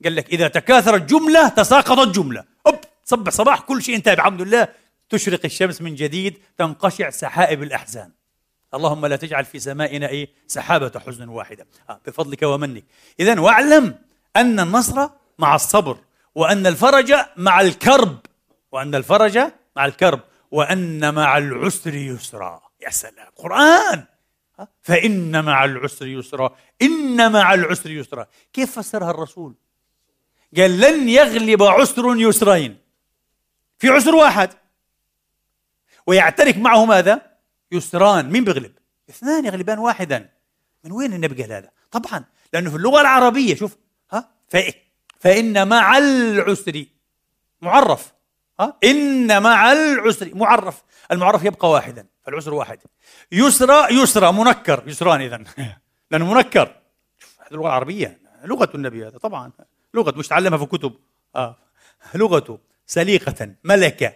قال لك إذا تكاثرت جملة تساقطت جملة. أوب صبح صباح كل شيء انتهى. بحمد الله تشرق الشمس من جديد تنقشع سحائب الأحزان. اللهم لا تجعل في سمائنا إيه؟ سحابة حزن واحدة. آه بفضلك ومنك. إذا واعلم أن النصر مع الصبر وأن الفرج مع الكرب. وأن الفرج مع الكرب. وأن مع العسر يسرا. يا سلام. قرآن! فإن مع العسر يسرا. إن مع العسر يسرا. كيف فسرها الرسول؟ قال لن يغلب عسر يسرين. في عسر واحد. ويعترك معه ماذا؟ يسران. مين بيغلب؟ اثنان يغلبان واحدا. من وين النبي قال هذا؟ طبعا لأنه في اللغة العربية شوف. ها؟ فإن مع العسر معرف. ها؟ إن مع العسر معرف. المعرف يبقى واحدا فالعسر واحد. يسرى يسرى منكر. يسران إذا (laughs) لأنه منكر. شوف هذه اللغة العربية لغة النبي هذا طبعا. لغة مش تعلمها في كتب. آه. لغته سليقة ملكة.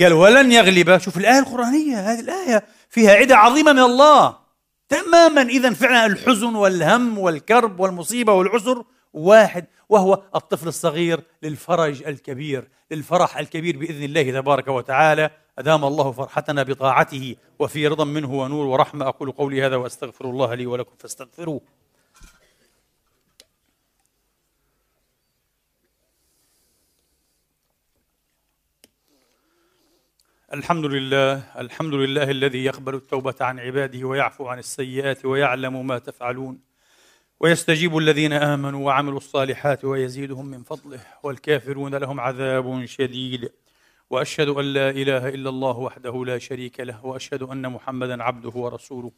قال ولن يغلب. شوف الآية القرآنية هذه الآية فيها عدة عظيمة من الله. تماما إذا فعلا الحزن والهم والكرب والمصيبة والعسر واحد وهو الطفل الصغير للفرج الكبير للفرح الكبير بإذن الله تبارك وتعالى. أدام الله فرحتنا بطاعته وفي رضا منه ونور ورحمة أقول قولي هذا وأستغفر الله لي ولكم فاستغفروه. الحمد لله الحمد لله الذي يقبل التوبة عن عباده ويعفو عن السيئات ويعلم ما تفعلون. ويستجيب الذين آمنوا وعملوا الصالحات ويزيدهم من فضله والكافرون لهم عذاب شديد. وأشهد أن لا إله إلا الله وحده لا شريك له وأشهد أن محمدا عبده ورسوله.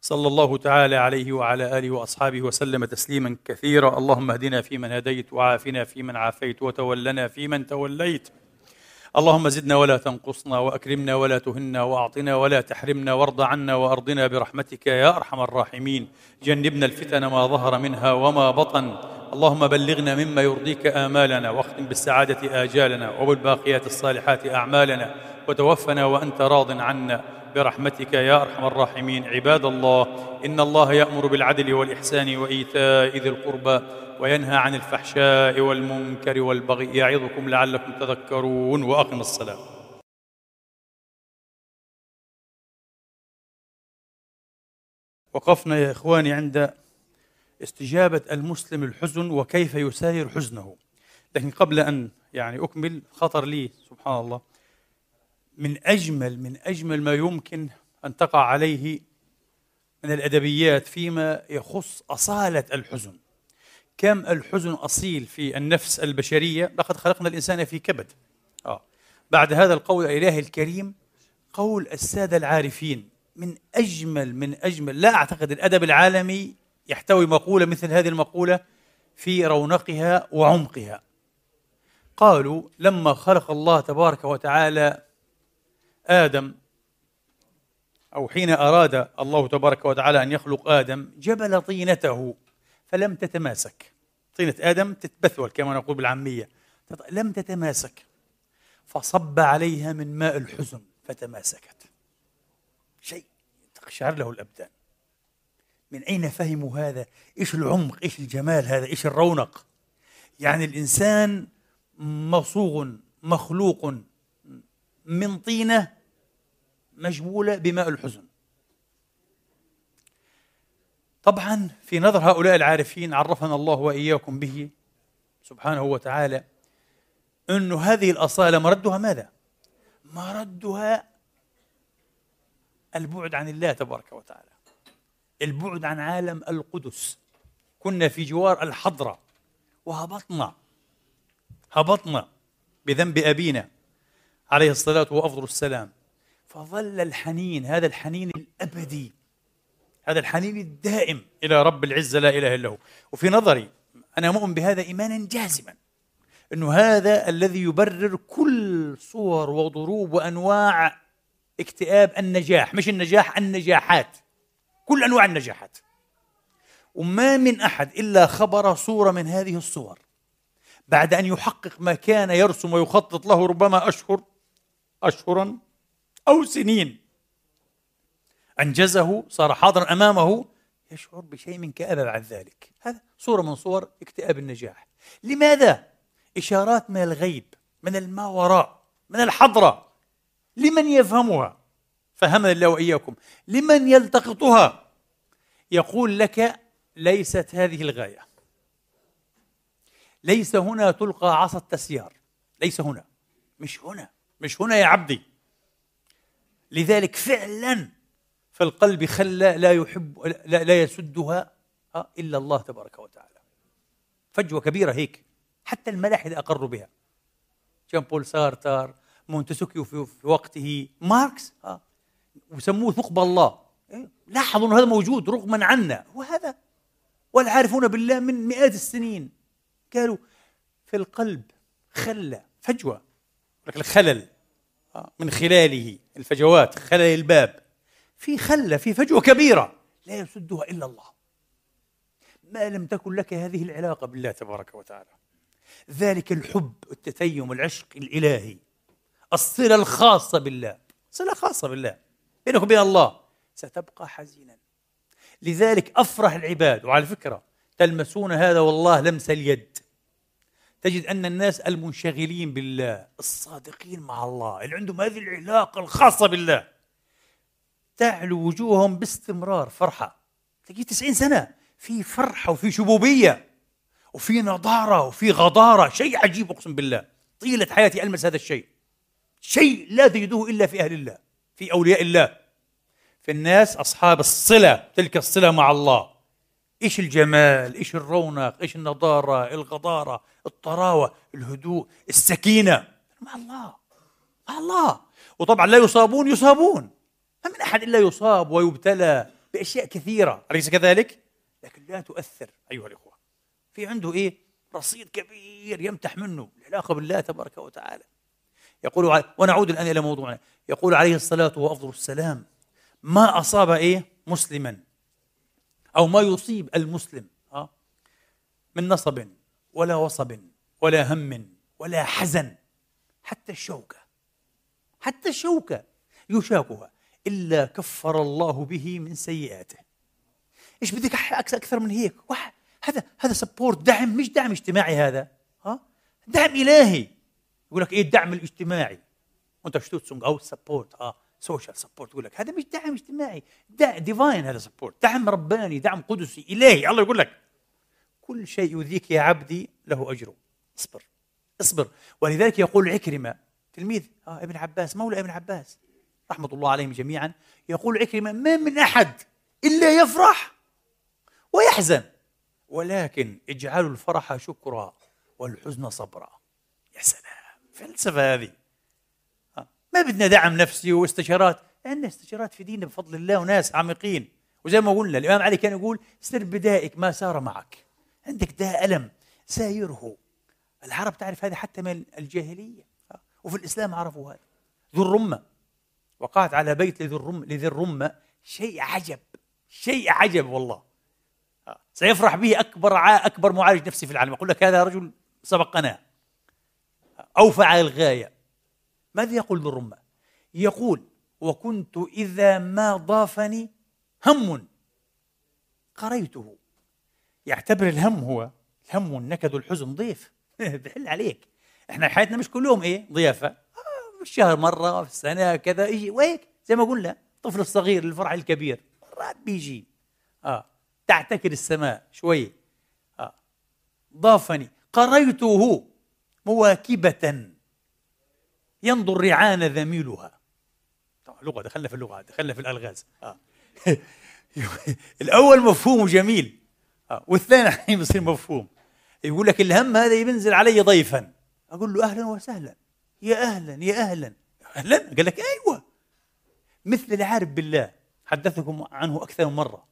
صلى الله تعالى عليه وعلى آله وأصحابه وسلم تسليما كثيرا. اللهم اهدنا فيمن هديت وعافنا فيمن عافيت وتولنا فيمن توليت. اللهم زدنا ولا تنقصنا وأكرمنا ولا تهنا وأعطنا ولا تحرمنا وارض عنا وأرضنا برحمتك يا أرحم الراحمين. جنبنا الفتن ما ظهر منها وما بطن. اللهم بلغنا مما يرضيك آمالنا واختم بالسعادة آجالنا وبالباقيات الصالحات أعمالنا وتوفنا وأنت راض عنا برحمتك يا أرحم الراحمين. عباد الله إن الله يأمر بالعدل والإحسان وإيتاء ذي القربى وينهى عن الفحشاء والمنكر والبغي. يعظكم لعلكم تذكرون. وأقم الصلاة. وقفنا يا إخواني عند استجابة المسلم الحزن وكيف يساير حزنه. لكن قبل أن يعني أكمل خطر لي سبحان الله من أجمل من أجمل ما يمكن أن تقع عليه من الأدبيات فيما يخص أصالة الحزن. كم الحزن أصيل في النفس البشرية؟ لقد خلقنا الإنسان في كبد. آه. بعد هذا القول الإلهي الكريم قول السادة العارفين من أجمل من أجمل لا أعتقد الأدب العالمي يحتوي مقولة مثل هذه المقولة في رونقها وعمقها. قالوا لما خلق الله تبارك وتعالى آدم أو حين أراد الله تبارك وتعالى أن يخلق آدم جبل طينته. فلم تتماسك طينة آدم تتبثول كما نقول بالعامية لم تتماسك فصب عليها من ماء الحزن فتماسكت شيء تقشعر له الأبدان من أين فهموا هذا؟ إيش العمق؟ إيش الجمال هذا؟ إيش الرونق؟ يعني الإنسان مصوغ مخلوق من طينة مجبولة بماء الحزن طبعا في نظر هؤلاء العارفين عرفنا الله وإياكم به سبحانه وتعالى انه هذه الأصالة مردها ماذا؟ مردها البعد عن الله تبارك وتعالى البعد عن عالم القدس كنا في جوار الحضرة وهبطنا هبطنا بذنب أبينا عليه الصلاة وافضل السلام فظل الحنين هذا الحنين الأبدي هذا الحنين الدائم إلى رب العزة لا إله إلا هو. وفي نظري أنا مؤمن بهذا إيمانا جازما أنه هذا الذي يبرر كل صور وضروب وأنواع اكتئاب النجاح. مش النجاح النجاحات. كل أنواع النجاحات. وما من أحد إلا خبر صورة من هذه الصور. بعد أن يحقق ما كان يرسم ويخطط له ربما أشهر أشهرا أو سنين. أنجزه صار حاضرا أمامه يشعر بشيء من كآبة بعد ذلك. هذا صورة من صور اكتئاب النجاح. لماذا؟ إشارات من الغيب من الماوراء من الحضرة. لمن يفهمها؟ فهمنا الله وإياكم. لمن يلتقطها؟ يقول لك ليست هذه الغاية. ليس هنا تلقى عصا التسيار. ليس هنا. مش هنا. مش هنا يا عبدي. لذلك فعلا في القلب خلة لا يحب لا, لا يسدها إلا الله تبارك وتعالى. فجوة كبيرة هيك. حتى الملاحده اقروا بها. جان بول سارتر مونتسكيو في, وقته ماركس ها وسموه ثقب الله. إيه؟ لاحظوا إنه هذا موجود رغما عنا. وهذا والعارفون بالله من مئات السنين. قالوا في القلب خلى فجوة الخلل من خلاله الفجوات خلل الباب. في خلة في فجوة كبيرة لا يسدها إلا الله. ما لم تكن لك هذه العلاقة بالله تبارك وتعالى. ذلك الحب التتيم العشق الإلهي الصلة الخاصة بالله. صلة خاصة بالله. بينك وبين الله ستبقى حزينا. لذلك أفرح العباد وعلى فكرة تلمسون هذا والله لمس اليد. تجد أن الناس المنشغلين بالله الصادقين مع الله اللي عندهم هذه العلاقة الخاصة بالله. تعلو وجوههم باستمرار فرحة. تجي 90 سنة في فرحة وفي شبوبية وفي نضارة وفي غضارة شيء عجيب أقسم بالله. طيلة حياتي ألمس هذا الشيء. شيء لا تجدوه إلا في أهل الله في أولياء الله. في الناس أصحاب الصلة تلك الصلة مع الله. إيش الجمال إيش الرونق إيش النضارة الغضارة الطراوة الهدوء السكينة. مع الله مع الله. وطبعا لا يصابون يصابون. ما من أحد إلا يصاب ويبتلى بأشياء كثيرة أليس كذلك؟ لكن لا تؤثر أيها الإخوة في عنده إيه؟ رصيد كبير يمتح منه العلاقة بالله تبارك وتعالى يقول ونعود الآن إلى موضوعنا يقول عليه الصلاة وأفضل السلام ما أصاب إيه؟ مسلما أو ما يصيب المسلم من نصب ولا وصب ولا هم ولا حزن حتى الشوكة حتى الشوكة يشاكها إلا كفر الله به من سيئاته. إيش بدك أكثر من هيك؟ هذا هذا سبورت دعم مش دعم اجتماعي هذا. ها؟ دعم إلهي. يقول لك إيه الدعم الاجتماعي؟ Stützung أو support آه social support يقول لك هذا مش دعم اجتماعي. دع divine هذا support دعم رباني دعم قدسي إلهي. الله يقول لك كل شيء يؤذيك يا عبدي له أجره. اصبر. اصبر. ولذلك يقول عكرمة تلميذ آه ابن عباس مولى ابن عباس رحمة الله عليهم جميعا يقول عكرمة ما من أحد إلا يفرح ويحزن. ولكن اجعلوا الفرح شكرا والحزن صبرا. يا سلام فلسفة هذه. ما بدنا دعم نفسي واستشارات. عندنا استشارات في ديننا بفضل الله وناس عميقين. وزي ما قلنا الإمام علي كان يقول سر بدائك ما سار معك. عندك داء ألم سايره. العرب تعرف هذا حتى من الجاهلية. وفي الإسلام عرفوا هذا. ذو الرمة. وقعت على بيت لذي الرمة, لذي الرمة شيء عجب شيء عجب والله. سيفرح به أكبر أكبر معالج نفسي في العالم. يقول لك هذا رجل سبقنا. أوفى الغاية. ماذا يقول ذو الرمة؟ يقول وكنت إذا ما ضافني هم. قريته. يعتبر الهم هو الهم والنكد والحزن ضيف. (laughs) بحل عليك. إحنا حياتنا مش كلهم إيه؟ ضيافة. الشهر مرة في السنة كذا يجي وهيك زي ما قلنا الطفل الصغير الفرح الكبير. مرات بيجي. آه تعتكر السماء شوي. آه ضافني. قريته مواكبة. ينظر رعان ذميلها. طبعا لغة دخلنا في اللغة دخلنا في الألغاز. آه. (laughs) الأول مفهوم جميل. آه. والثاني (laughs) الحين بصير مفهوم. يقول لك الهم هذا ينزل علي ضيفا. أقول له أهلا وسهلا. يا أهلا يا أهلا. أهلا؟ قال لك أيوه. مثل العارف بالله. حدثكم عنه أكثر من مرة.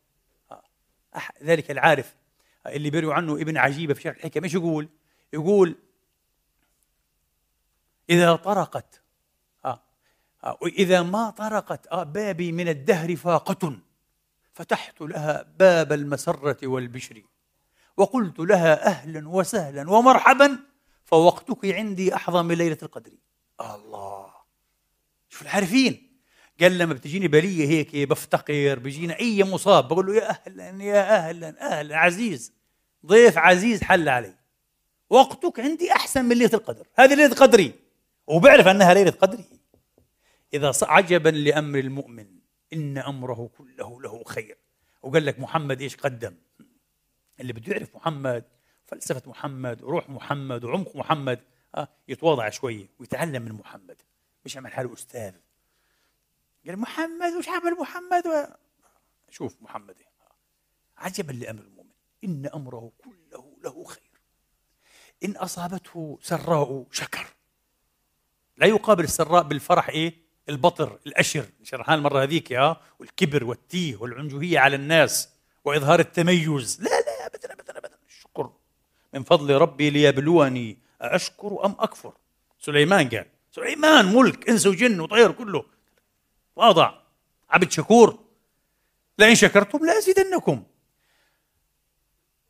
آه. ذلك العارف اللي بيروي عنه ابن عجيبه في شرح الحكم إيش يقول؟ يقول إذا طرقت. آه. آه. اذا ما طرقت آه بابي من الدهر فاقة. فتحت لها باب المسرة والبشر. وقلت لها أهلا وسهلا ومرحبا. فوقتك عندي أحظى من ليلة القدر. الله. شوف العارفين. قال لما بتجيني بلية هيك بفتقر بيجينا أي مصاب بقول له يا أهلا يا أهلا أهلا عزيز. ضيف عزيز حل علي. وقتك عندي أحسن من ليلة القدر. هذه ليلة قدري. وبعرف أنها ليلة قدري. إذا عجبا لأمر المؤمن إن أمره كله له خير. وقال لك محمد إيش قدم؟ اللي بده يعرف محمد فلسفة محمد وروح محمد وعمق محمد آه يتواضع شوي ويتعلم من محمد. مش يعمل حاله أستاذ. قال محمد وش عمل محمد؟ و... شوف محمد إيه؟ عجبا لأمر المؤمن. إن أمره كله له خير. إن أصابته سراء شكر. لا يقابل السراء بالفرح إيه؟ البطر الأشر. شرحان المرة هذيك يا والكبر والتيه والعنجهية على الناس وإظهار التميز. لا لا الشكر من فضل ربي ليبلوني أشكر أم أكفر؟ سليمان قال سليمان ملك إنس وجن وطير كله. واضع عبد شكور لئن شكرتم لأزيدنكم.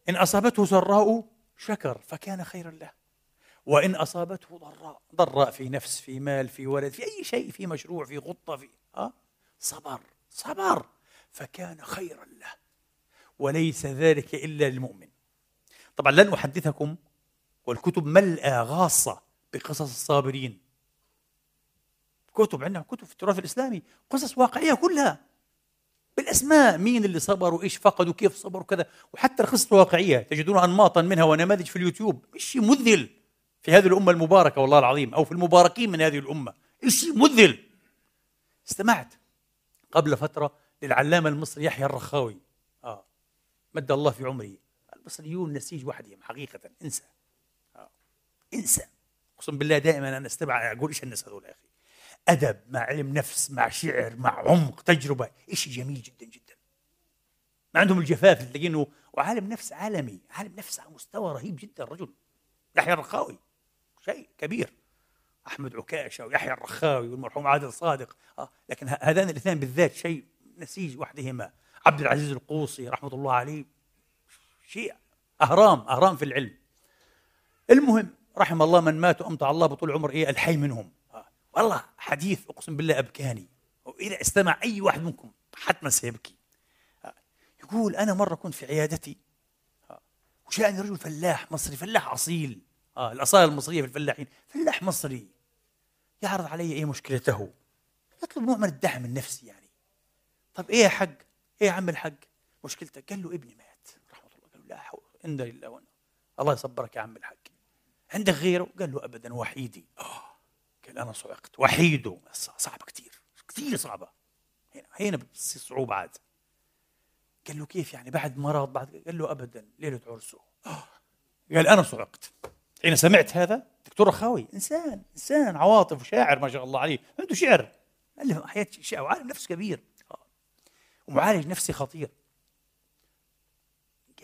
إن أصابته سراء شكر فكان خيرا له. وإن أصابته ضراء ضراء في نفس في مال في ولد في أي شيء في مشروع في خطة في أه؟ صبر صبر فكان خيرا له. وليس ذلك إلا للمؤمن. طبعا لن أحدثكم والكتب ملأى غاصة بقصص الصابرين. كتب عندنا كتب في التراث الإسلامي قصص واقعية كلها. بالأسماء مين اللي صبروا؟ إيش فقدوا؟ كيف صبروا؟ كذا. وحتى القصة الواقعية تجدون انماطا منها ونماذج في اليوتيوب. شيء مذهل في هذه الأمة المباركة والله العظيم أو في المباركين من هذه الأمة. شيء مذهل؟ استمعت. قبل فترة للعلامة المصري يحيى الرخاوي. آه. مد الله في عمره. المصريون نسيج وحدهم حقيقة انسى. آه. انسى. أقسم بالله دائما أنا أستبعد أقول إيش الناس هذول يا أخي؟ أدب مع علم نفس مع شعر مع عمق تجربة شيء جميل جدا جدا. ما عندهم الجفاف اللي تلاقينه وعالم نفس عالمي عالم نفس على مستوى رهيب جدا رجل. يحيى الرخاوي شيء كبير. أحمد عكاشة ويحيى الرخاوي والمرحوم عادل صادق. آه. لكن هذان الاثنين بالذات شيء نسيج وحدهما. عبد العزيز القوصي رحمة الله عليه شيء أهرام أهرام في العلم. المهم رحم الله من مات وأمتع الله بطول عمر إيه الحي منهم. والله حديث أقسم بالله أبكاني. وإذا استمع أي واحد منكم حتما سيبكي. يقول أنا مرة كنت في عيادتي. وجاءني رجل فلاح مصري فلاح أصيل. آه الأصالة المصرية في الفلاحين. فلاح مصري. يعرض علي إيه مشكلته؟ يطلب نوع من الدعم النفسي يعني. طب إيه يا حق إيه يا عم الحق مشكلتك. قال له ابني مات رحمه الله قال له حول الا بالله الله يصبرك يا عم الحق عندك غيره؟ قال له ابدا وحيدي. آه. قال أنا صعقت. وحيده. صعبة كثير كثير صعبة. هنا هنا بتصير صعوبة عاد. قال له كيف يعني؟ بعد مرض بعد قال له ابدا. ليلة عرسه. قال أنا صعقت. حين سمعت هذا دكتور رخاوي إنسان إنسان عواطف وشاعر ما شاء الله عليه. عنده شعر. ألف حياة شعر وعالم نفس كبير. ومعالج نفسي خطير.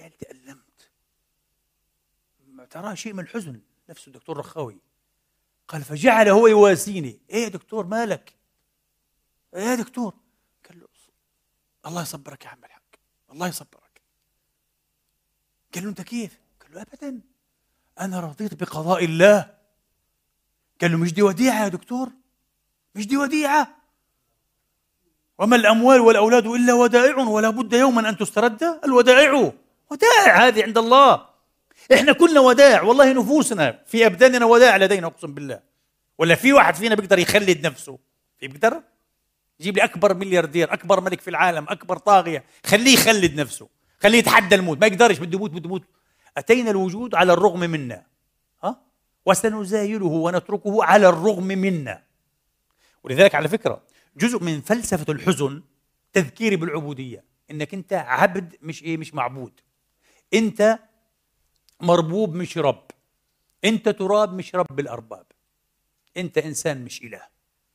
قال تألمت ترى شيء من الحزن. نفسه الدكتور رخاوي. قال فجعل هو يواسيني إيه يا دكتور مالك؟ إيه يا دكتور؟ قال له الله يصبرك يا عم الحاج. الله يصبرك. قال له أنت كيف؟ قال له ابدا. أنا رضيت بقضاء الله. قال له مش دي وديعة يا دكتور؟ مش دي وديعة؟ وما الأموال والأولاد إلا ودائع ولا بد يوما أن تسترد؟ الودائع. ودائع هذه عند الله. إحنا كلنا وداع والله نفوسنا في أبداننا وداع لدينا أقسم بالله. ولا في واحد فينا بيقدر يخلد نفسه؟ في بيقدر؟ يجيب لي أكبر ملياردير أكبر ملك في العالم أكبر طاغية خليه يخلد نفسه خليه يتحدى الموت ما يقدرش بده يموت بده يموت. أتينا الوجود على الرغم منا. ها؟ وسنزايله ونتركه على الرغم منا. ولذلك على فكرة جزء من فلسفة الحزن تذكيري بالعبودية إنك أنت عبد مش إيه مش معبود. أنت مربوب مش رب. انت تراب مش رب الأرباب. انت إنسان مش إله.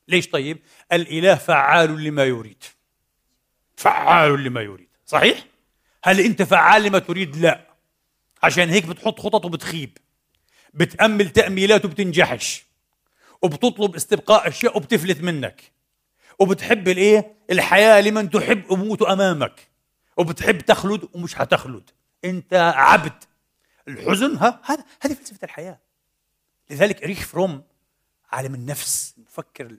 ليش طيب؟ الإله فعال لما يريد. فعال لما يريد. صحيح؟ هل أنت فعال لما تريد؟ لا. عشان هيك بتحط خطط وبتخيب. بتأمل تأميلات وبتنجحش. وبتطلب استبقاء أشياء وبتفلت منك. وبتحب الإيه؟ الحياة لمن تحب يموت أمامك. وبتحب تخلد ومش هتخلد. أنت عبد. الحزن ها هذا هذه فلسفة الحياة. لذلك إريخ فروم عالم النفس المفكر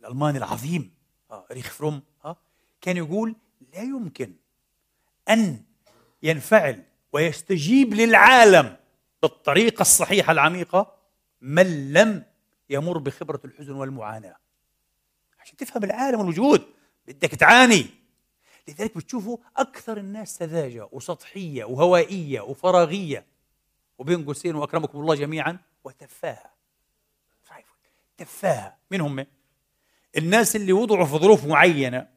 الألماني العظيم آه إريخ فروم ها كان يقول لا يمكن أن ينفعل ويستجيب للعالم بالطريقة الصحيحة العميقة من لم يمر بخبرة الحزن والمعاناة. عشان تفهم العالم والوجود بدك تعاني. لذلك بتشوفوا أكثر الناس سذاجة وسطحية وهوائية وفراغية. وبين قوسين وأكرمكم الله جميعا وتفاهة. تفاهة. مين هم؟ الناس اللي وضعوا في ظروف معينة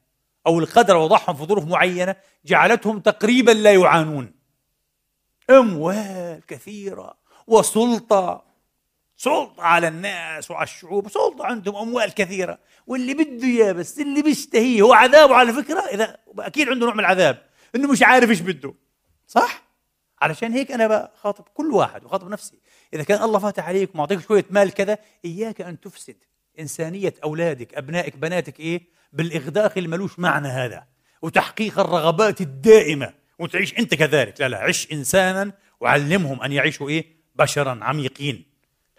أو القدر وضعهم في ظروف معينة جعلتهم تقريبا لا يعانون. أموال كثيرة وسلطة سلطة على الناس وعلى الشعوب سلطة عندهم أموال كثيرة. واللي بده إياه بس اللي بيشتهيه هو عذابه على فكرة؟ إذا أكيد عنده نوع من العذاب. إنه مش عارف إيش بده. صح؟ علشان هيك أنا بخاطب كل واحد وخاطب نفسي. إذا كان الله فاتح عليك ومعطيك شوية مال كذا إياك أن تفسد إنسانية أولادك أبنائك بناتك إيه؟ بالإغداق اللي ملوش معنى هذا. وتحقيق الرغبات الدائمة. وتعيش أنت كذلك. لا لا عش إنسانا وعلمهم أن يعيشوا إيه؟ بشرا عميقين.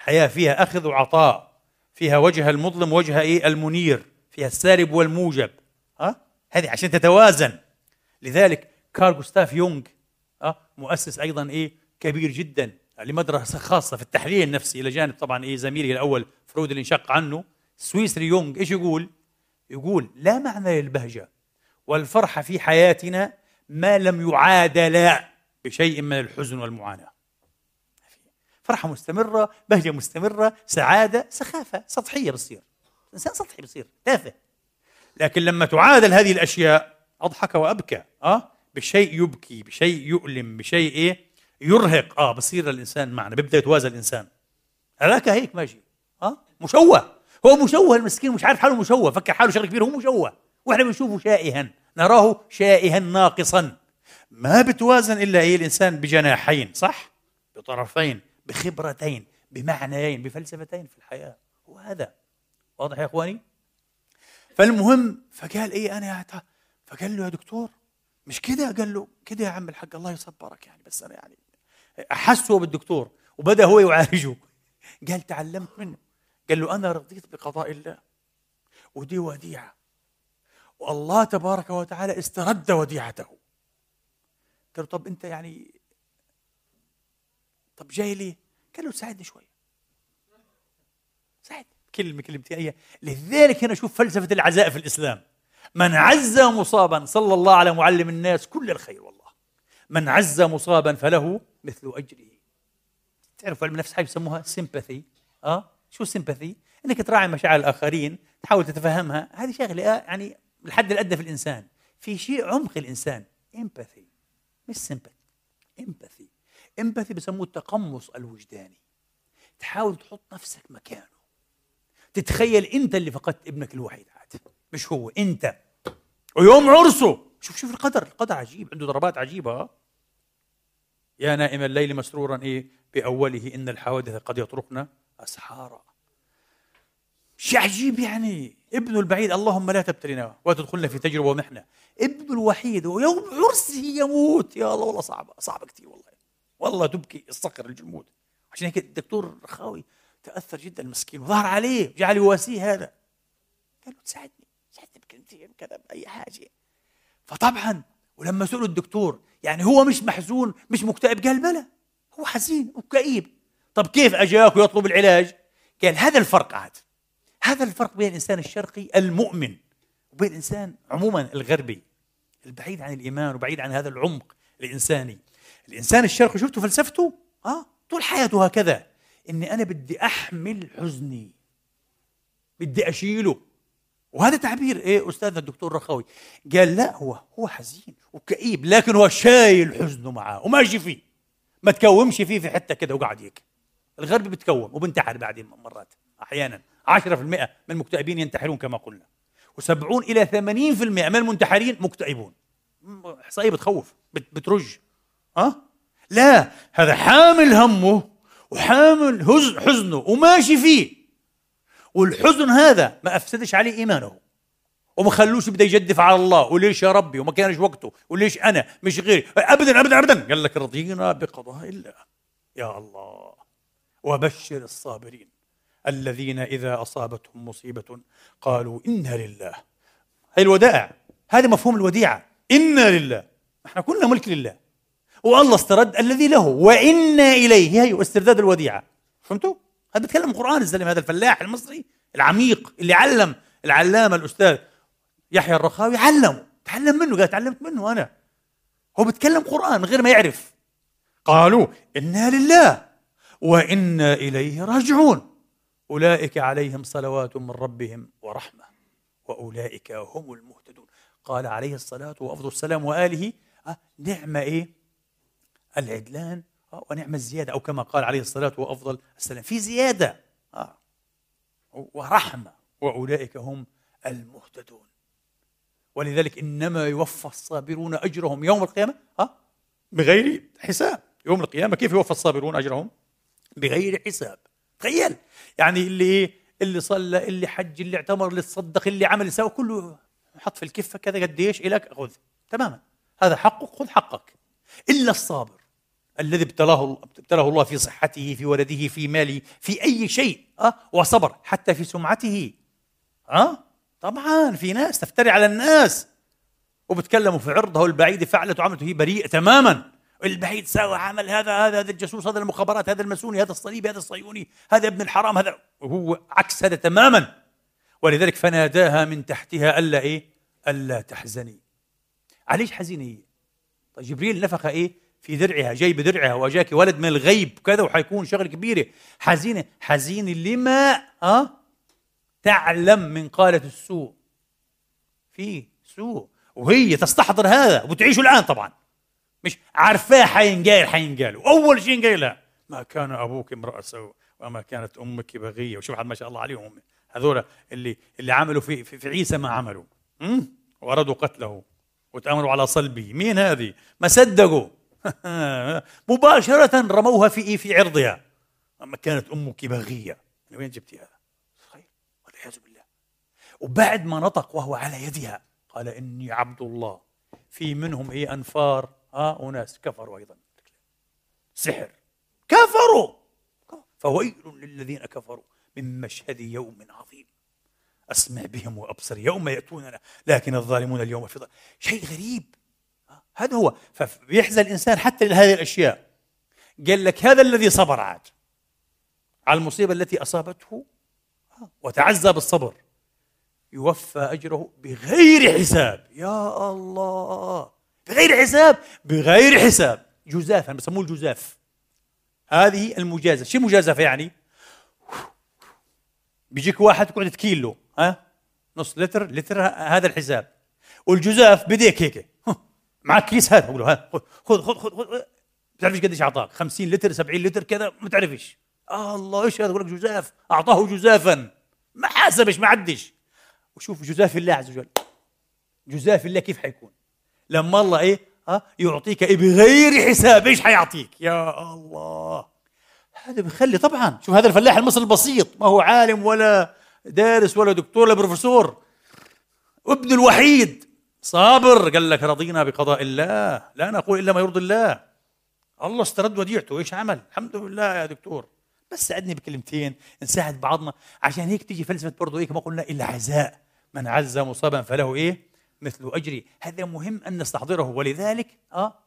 الحياة فيها أخذ وعطاء فيها وجه المظلم وجه إيه؟ المنير فيها السالب والموجب. ها؟ هذه عشان تتوازن. لذلك كارل جوستاف يونغ أه؟ مؤسس أيضا إيه؟ كبير جدا لمدرسة خاصة في التحليل النفسي إلى جانب طبعا إيه؟ زميلي الأول فرويد اللي انشق عنه سويسري يونغ. إيش يقول؟ يقول لا معنى للبهجة والفرحة في حياتنا ما لم يعادل بشيء من الحزن والمعاناة. فرحة مستمرة بهجة مستمرة سعادة سخافة سطحية بتصير. إنسان سطحي بصير تافه. لكن لما تعادل هذه الأشياء أضحك وأبكى. أه؟ بشيء يبكي بشيء يؤلم بشيء إيه؟ يرهق. آه بصير الإنسان معنا بيبدأ يتوازى الإنسان. هذاك هيك ماشي. آه؟ مشوه. هو مشوه المسكين مش عارف حاله مشوه. فكر حاله شغله كبيره هو مشوه. وإحنا بنشوفه شائها. نراه شائها ناقصا. ما بتوازن إلا إيه؟ الإنسان بجناحين صح؟ بطرفين. بخبرتين بمعنيين بفلسفتين في الحياة. وهذا واضح يا إخواني؟ فالمهم فقال إيه أنا فقال له يا دكتور مش كده؟ قال له كده يا عم الحق الله يصبرك يعني بس أنا يعني أحسه بالدكتور وبدأ هو يعالجه. قال تعلمت منه. قال له أنا رضيت بقضاء الله. ودي وديعة. والله تبارك وتعالى استرد وديعته. قال له طب أنت يعني طب جاي ليه؟ قال له ساعدني شوي ساعد كلمة كلمتين هي لذلك هنا شوف فلسفة العزاء في الإسلام. من عز مصابا صلى الله على معلم الناس كل الخير والله. من عزى مصابا فله مثل أجره. تعرفوا علم النفس حاجة يسموها sympathy آه؟ شو sympathy إنك تراعي مشاعر الآخرين تحاول تتفهمها هذه شغلة آه يعني الحد الأدنى في الإنسان. في شيء عمق الإنسان. empathy مش sympathy empathy empathy بسموه التقمص الوجداني. تحاول تحط نفسك مكانه. تتخيل أنت اللي فقدت ابنك الوحيد عاد. مش هو أنت. ويوم عرسه. شوف شوف القدر. القدر عجيب. عنده ضربات عجيبة. يا نائم الليل مسرورا إيه؟ بأوله إن الحوادث قد يطرقن أسحارا. شيء عجيب يعني. ابنه البعيد اللهم لا تبتلنا وتدخلنا في تجربة ومحنة. ابنه الوحيد ويوم عرسه يموت. يا الله والله صعبة صعبة كثير والله. والله تبكي الصقر الجمود. عشان هيك الدكتور الرخاوي تأثر جدا المسكين وظهر عليه جعل يواسيه هذا. قال له تساعدني ساعدني بكلمتين كذا باي حاجة. فطبعا ولما سألوا الدكتور يعني هو مش محزون مش مكتئب قال بلى هو حزين وكئيب. طب كيف أجاك ويطلب العلاج؟ قال هذا الفرق عاد. هذا الفرق بين الإنسان الشرقي المؤمن وبين الإنسان عموما الغربي البعيد عن الإيمان وبعيد عن هذا العمق الإنساني. الإنسان الشرقي شفتوا فلسفته؟ آه طول حياته هكذا. إني أنا بدي أحمل حزني. بدي أشيله. وهذا تعبير إيه استاذنا الدكتور رخاوي. قال لا هو هو حزين وكئيب لكن هو شايل حزنه معاه وماشي فيه. ما تكومش فيه في حتة كده وقاعد هيك. الغرب بتكوم وبنتحر بعدين مرات أحيانا. 10% من المكتئبين ينتحرون كما قلنا. و70 إلى 80% من المنتحرين مكتئبون. إحصائية بتخوف بترج. ها أه؟ لا هذا حامل همه وحامل حزنه وماشي فيه. والحزن هذا ما أفسدش عليه إيمانه. وما خلوش بده يجدف على الله. وليش يا ربي؟ وما كانش وقته. وليش أنا؟ مش غيري. ابدا ابدا ابدا. قال لك رضينا بقضاء الله. يا الله. وبشر الصابرين. الذين إذا أصابتهم مصيبة قالوا إنا لله. هي الودائع. هذا مفهوم الوديعة. إنا لله. إحنا كلنا ملك لله. والله استرد الذي له. وإنا إليه. هي استرداد الوديعة. فهمتوا؟ هذا بيتكلم قرآن الزلمة هذا الفلاح المصري العميق اللي علم العلامة الأستاذ يحيى الرخاوي علمه. تعلم منه. قال تعلمت منه أنا. هو بيتكلم قرآن من غير ما يعرف. قالوا إنا لله وإنا إليه راجعون. أولئك عليهم صلوات من ربهم ورحمة. وأولئك هم المهتدون. قال عليه الصلاة وأفضل السلام وآله آه نعم إيه؟ العدلان آه ونعم الزيادة أو كما قال عليه الصلاة وأفضل السلام. في زيادة آه ورحمة وأولئك هم المهتدون. ولذلك إنما يوفى الصابرون أجرهم يوم القيامة بغير حساب. يوم القيامة كيف يوفى الصابرون أجرهم؟ بغير حساب. تخيل يعني اللي إيه؟ اللي صلى اللي حج اللي اعتمر اللي تصدق اللي عمل سوى كله حط في الكفة كذا قديش إلك خذ تماما. هذا حقك خذ حقك. إلا الصابر الذي ابتلاه ابتلاه الله في صحته في ولده في ماله في أي شيء أه؟ وصبر حتى في سمعته. أه؟ طبعا في ناس تفتري على الناس. وبتكلموا في عرضه البعيد فعلت وعملته هي بريئة تماما. البعيد ساوى عمل هذا هذا هذا الجاسوس هذا المخابرات هذا الماسوني هذا الصليبي هذا الصهيوني هذا ابن الحرام هذا وهو عكس هذا تماما. ولذلك فناداها من تحتها ألا إيه؟ ألا تحزني. عليش حزينه هي؟ طيب جبريل نفخ إيه؟ في درعها جاي بدرعها وأجاك ولد من الغيب كذا وحيكون شغله كبيره حزينة حزينه لما؟ ها تعلم من قالة السوء. في سوء. وهي تستحضر هذا وتعيشه الآن طبعا. مش عارفاه حينقال حينقال واول شيء قايلها ما كان أبوك امرأ سوء وما كانت أمك بغية. وشوف ما شاء الله عليهم هذول اللي اللي عملوا في في, عيسى ما عملوا. وارادوا قتله. وتأمروا على صلبه. مين هذه؟ ما صدقوا. (laughs) مباشرة رموها في في عرضها. ما كانت أمك بغية. من وين جبتي هذا؟ خير والعياذ بالله. وبعد ما نطق وهو على يدها قال إني عبد الله. في منهم إيه؟ أنفار. آه أناس. كفروا أيضا. سحر. كفروا! فويل للذين كفروا. من مشهد يوم عظيم. أسمع بهم وأبصر يوم يأتوننا. لكن الظالمون اليوم في شيء غريب. هذا هو. فبيحزن الإنسان حتى لهذه الأشياء. قال لك هذا الذي صبر عاد. على المصيبة التي أصابته. وتعزى بالصبر يوفى أجره بغير حساب. يا الله. بغير حساب. بغير حساب. جزافا. بسموه الجزاف. هذه المجازفة. شو مجازفة يعني؟ بيجيك واحد تقعد تكيله ها؟ نص لتر لتر هذا الحساب. والجزاف بديك هيك. معك كيس هذا. بقول له خذ خذ خذ خذ بتعرفش قديش أعطاك؟ 50 لتر 70 لتر كذا ما تعرفش. آه الله إيش هذا؟ بقول لك جزاف. أعطاه جزافا. ما حاسبش ما عدش. وشوف جزاف الله عز وجل. جزاف الله كيف حيكون؟ لما الله إيه؟ ها يعطيك إيه؟ بغير حساب. إيش حيعطيك؟ يا الله. هذا بخلي طبعا. شوف هذا الفلاح المصري البسيط؟ ما هو عالم ولا دارس ولا دكتور ولا بروفيسور. ابن الوحيد. صابر. قال لك رضينا بقضاء الله. لا نقول إلا ما يرضي الله. الله استرد وديعته. إيش عمل؟ الحمد لله يا دكتور. بس ساعدني بكلمتين. نساعد بعضنا. عشان هيك تيجي فلسفة برضه هيك ما قلنا إلا عزاء. من عز مصابا فله إيه؟ مثل أجري. هذا مهم أن نستحضره. ولذلك آه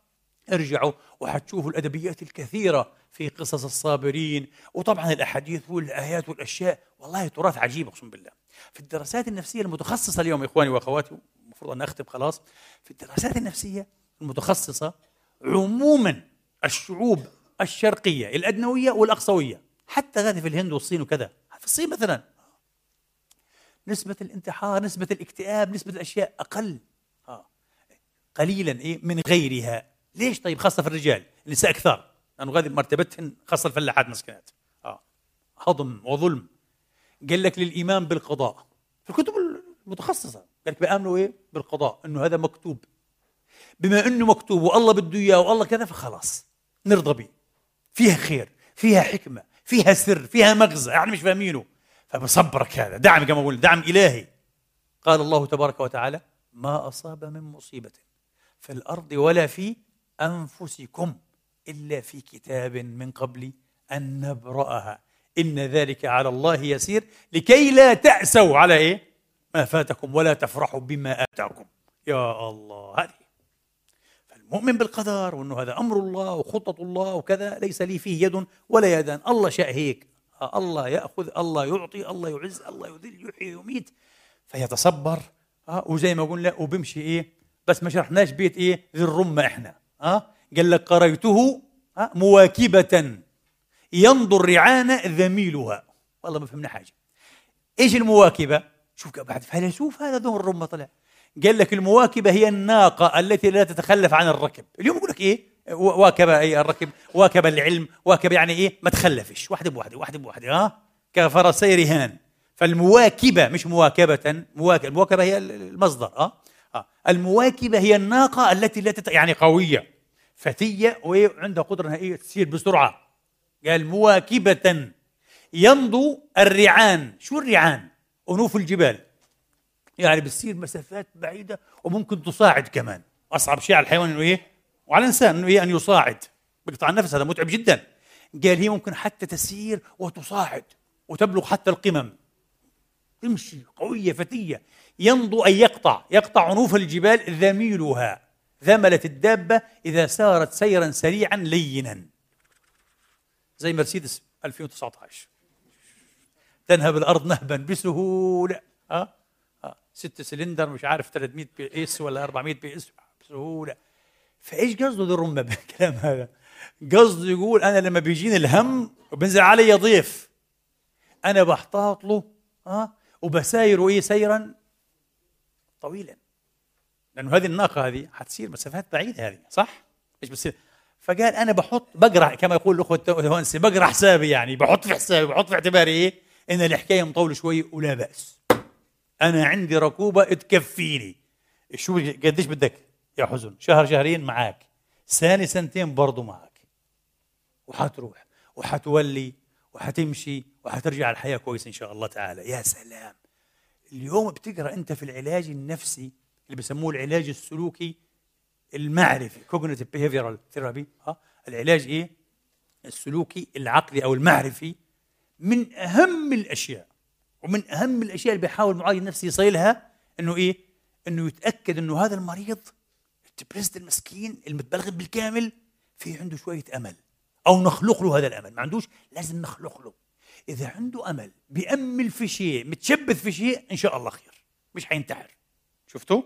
ارجعوا وحتشوفوا الأدبيات الكثيرة في قصص الصابرين. وطبعا الأحاديث والآيات والأشياء والله تراث عجيب أقسم بالله. في الدراسات النفسية المتخصصة اليوم إخواني وأخواتي المفروض أن أختم خلاص. في الدراسات النفسية المتخصصة عموما الشعوب الشرقية الأدنوية والأقصوية حتى هذه في الهند والصين وكذا. في الصين مثلا نسبة الانتحار نسبة الاكتئاب نسبة الأشياء أقل. آه. قليلا إيه من غيرها. ليش طيب خاصة في الرجال النساء أكثر؟ لأنه هذه مرتبتهن خاصة الفلاحات مسكنات. آه. هضم وظلم. قال لك للإيمان بالقضاء. في الكتب المتخصصة قال لك بيآمنوا إيه بالقضاء إنه هذا مكتوب. بما إنه مكتوب والله بده إياه والله كذا فخلاص نرضى به. فيها خير فيها حكمة فيها سر فيها مغزى يعني مش فاهمينه. فبصبرك هذا. دعم كما أقول دعم إلهي. قال الله تبارك وتعالى ما أصاب من مصيبة في الأرض ولا في أنفسكم إلا في كتاب من قبل أن نبرأها. إن ذلك على الله يسير لكي لا تأسوا على إيه؟ ما فاتكم ولا تفرحوا بما آتاكم. يا الله هذه. مؤمن بالقدر وإنه هذا أمر الله وخطه الله وكذا ليس لي فيه يد ولا يدان. الله شاء هيك آه، الله يأخذ الله يعطي الله يعز الله يذل يحيي ويميت فيتصبر. آه وزي ما قلنا وبمشي إيه؟ بس ما شرحناش بيت إيه؟ ذي الرمة إحنا. آه قال لك قريته مواكبة. ينظر رعان ذميلها. والله ما فهمنا حاجة. إيش المواكبة؟ شوف بعد فيلسوف هذا ذو الرمة طلع. قال لك المواكبة هي الناقة التي لا تتخلف عن الركب. اليوم يقول لك إيه؟ واكب أي الركب. واكب العلم. واكب يعني إيه؟ ما تخلفش. واحدة بواحدة واحدة بواحدة ها؟ كفرسي رهان فالمواكبة مش مواكبة مواكبة. المواكبة هي المصدر آه, آه. المواكبة هي الناقة التي لا تت... يعني قوية. فتية وعندها قدرة انها إيه تسير بسرعة. قال مواكبة يمضوا الرعان. شو الرعان؟ أنوف الجبال. يعني بتصير مسافات بعيدة وممكن تصاعد كمان. أصعب شيء على الحيوان إنه إيه؟ وعلى الإنسان إنه إيه؟ أن يصاعد. بيقطع النفس هذا متعب جدا. قال هي ممكن حتى تسير وتصاعد وتبلغ حتى القمم. تمشي قوية فتية. يمضو أن يقطع يقطع أنوف الجبال ذميلها. ذملت الدابة إذا سارت سيرا سريعا لينا. زي مرسيدس 2019 تنهب الأرض نهبا بسهولة. أه؟ ست سلندر مش عارف 300 PS ولا 400 PS بسهولة. فإيش قصده ذو الرمة بالكلام هذا؟ قصده يقول أنا لما بيجيني الهم وبنزل علي ضيف أنا بحتاط له أه؟ وبسايره إيه سيرا؟ طويلا. لأنه هذه الناقة هذه حتصير مسافات بعيدة هذه صح؟ إيش بتصير؟ فقال أنا بحط بقرأ كما يقول الأخوة بقرأ حسابي يعني بحط في حسابي بحط في اعتباري إيه؟ إن الحكاية مطولة شوي ولا بأس. أنا عندي ركوبة تكفيني. شو قديش بدك يا حزن؟ شهر شهرين معك سنه سنتين برضه معك وحتروح وحتولي وحتمشي وحترجع الحياة كويسة إن شاء الله تعالى. يا سلام. اليوم بتقرأ أنت في العلاج النفسي اللي بسموه العلاج السلوكي المعرفي cognitive behavioral therapy ها العلاج إيه؟ السلوكي العقلي أو المعرفي من أهم الأشياء ومن أهم الأشياء اللي بيحاول المعالج النفسي يصيلها إنه إيه؟ إنه يتأكد إنه هذا المريض الدبريست المسكين المتبلغ بالكامل في عنده شوية أمل أو نخلق له هذا الأمل. ما عندوش لازم نخلق له. إذا عنده أمل بيأمل في شيء متشبث في شيء إن شاء الله خير. مش حينتحر. شفتوا؟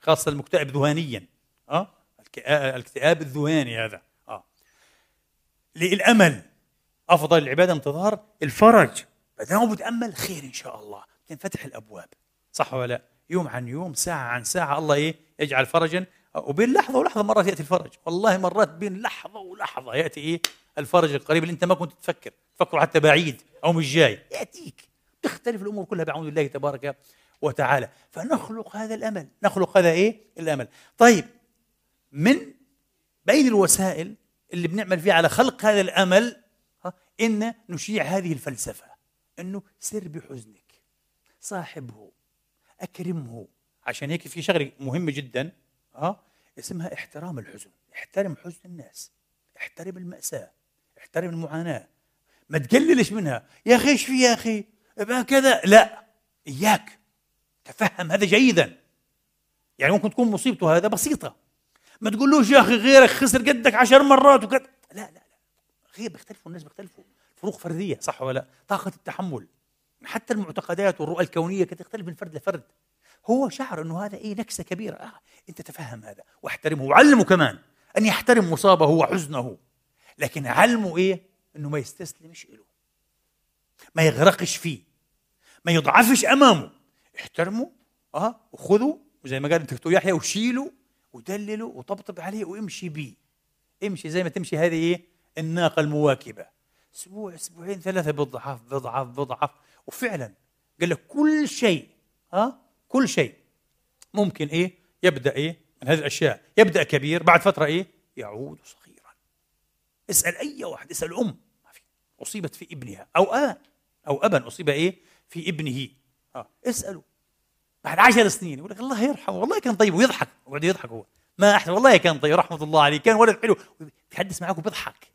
خاصة المكتئب ذهانيا آه؟ الاكتئاب الذهاني هذا. آه. للأمل. أفضل العبادة انتظار الفرج. ما دام بتامل خير إن شاء الله. تنفتح الأبواب. صح ولا لا؟ يوم عن يوم ساعة عن ساعة الله إيه؟ يجعل فرجا. وبين لحظة ولحظة مرات يأتي الفرج. والله مرات بين لحظة ولحظة يأتي إيه؟ الفرج القريب اللي انت ما كنت تفكر تفكره حتى بعيد أو مش جاي. يأتيك. تختلف الأمور كلها بعون الله تبارك وتعالى. فنخلق هذا الأمل. نخلق هذا إيه؟ الأمل. طيب من بين الوسائل اللي بنعمل فيها على خلق هذا الأمل إن نشيع هذه الفلسفة. إنه سر بحزنك. صاحبه. أكرمه. عشان هيك في شغلة مهمة جدا آه اسمها احترام الحزن. احترم حزن الناس. احترم المأساة. احترم المعاناة. ما تقللش منها. يا أخي إيش في يا أخي؟ كذا. لا إياك. تفهم هذا جيدا. يعني ممكن تكون مصيبته هذا بسيطة. ما تقولوش يا أخي غيرك خسر قدك عشر مرات وكذا لا لا لا. غير بيختلفوا الناس بيختلفوا. فروق فردية صح ولا لا؟ طاقة التحمل. حتى المعتقدات والرؤى الكونية كانت تختلف من فرد لفرد. هو شعر إنه هذا إيه نكسة كبيرة. آه أنت تفهم هذا. واحترمه وعلمه كمان. أن يحترم مصابه وحزنه. لكن علمه إيه؟ إنه ما يستسلمش له ما يغرقش فيه. ما يضعفش أمامه. احترمه آه وخذه وزي ما قال الدكتور يحيى وشيله ودلله وطبطب عليه وامشي بيه. امشي زي ما تمشي هذه إيه؟ الناقة المواكبة. أسبوع أسبوعين ثلاثة بضعف بضعف بضعف. وفعلا قال لك كل شيء ها كل شيء ممكن إيه؟ يبدأ إيه؟ من هذه الأشياء. يبدأ كبير بعد فترة إيه؟ يعود صغيرا. اسأل أي واحد اسأل أم. أصيبت في ابنها. أو ابا أو أبا. أصيب إيه؟ في ابنه. آه. اساله بعد عشر سنين يقول لك الله يرحمه. والله كان طيب ويضحك. ويقعد يضحك هو. ما أحسن. والله كان طيب. رحمة الله عليه. كان ولد حلو. بيحدث معك وبيضحك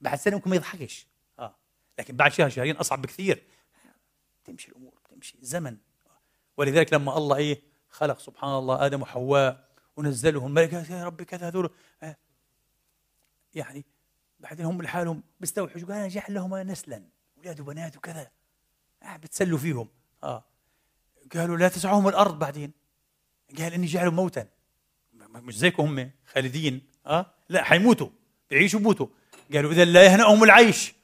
بعد سنة ممكن ما يضحكش. آه. لكن بعد شهر شهرين أصعب بكثير. تمشي الأمور تمشي زمن ولذلك لما الله إيه؟ خلق سبحان الله آدم وحواء ونزلهم الملك يا ربي كذا هذول. آه. يعني بعدين هم لحالهم بيستوحشوا قال؟ نجح لهم نسلا. أولاد وبنات وكذا. آه بتسلوا فيهم. آه. قالوا لا تسعهم الأرض بعدين. قال إني جعلهم موتا. مش زيكم هم خالدين آه لا حيموتوا بيعيشوا بموتوا قالوا اذا لا يهنأهم العيش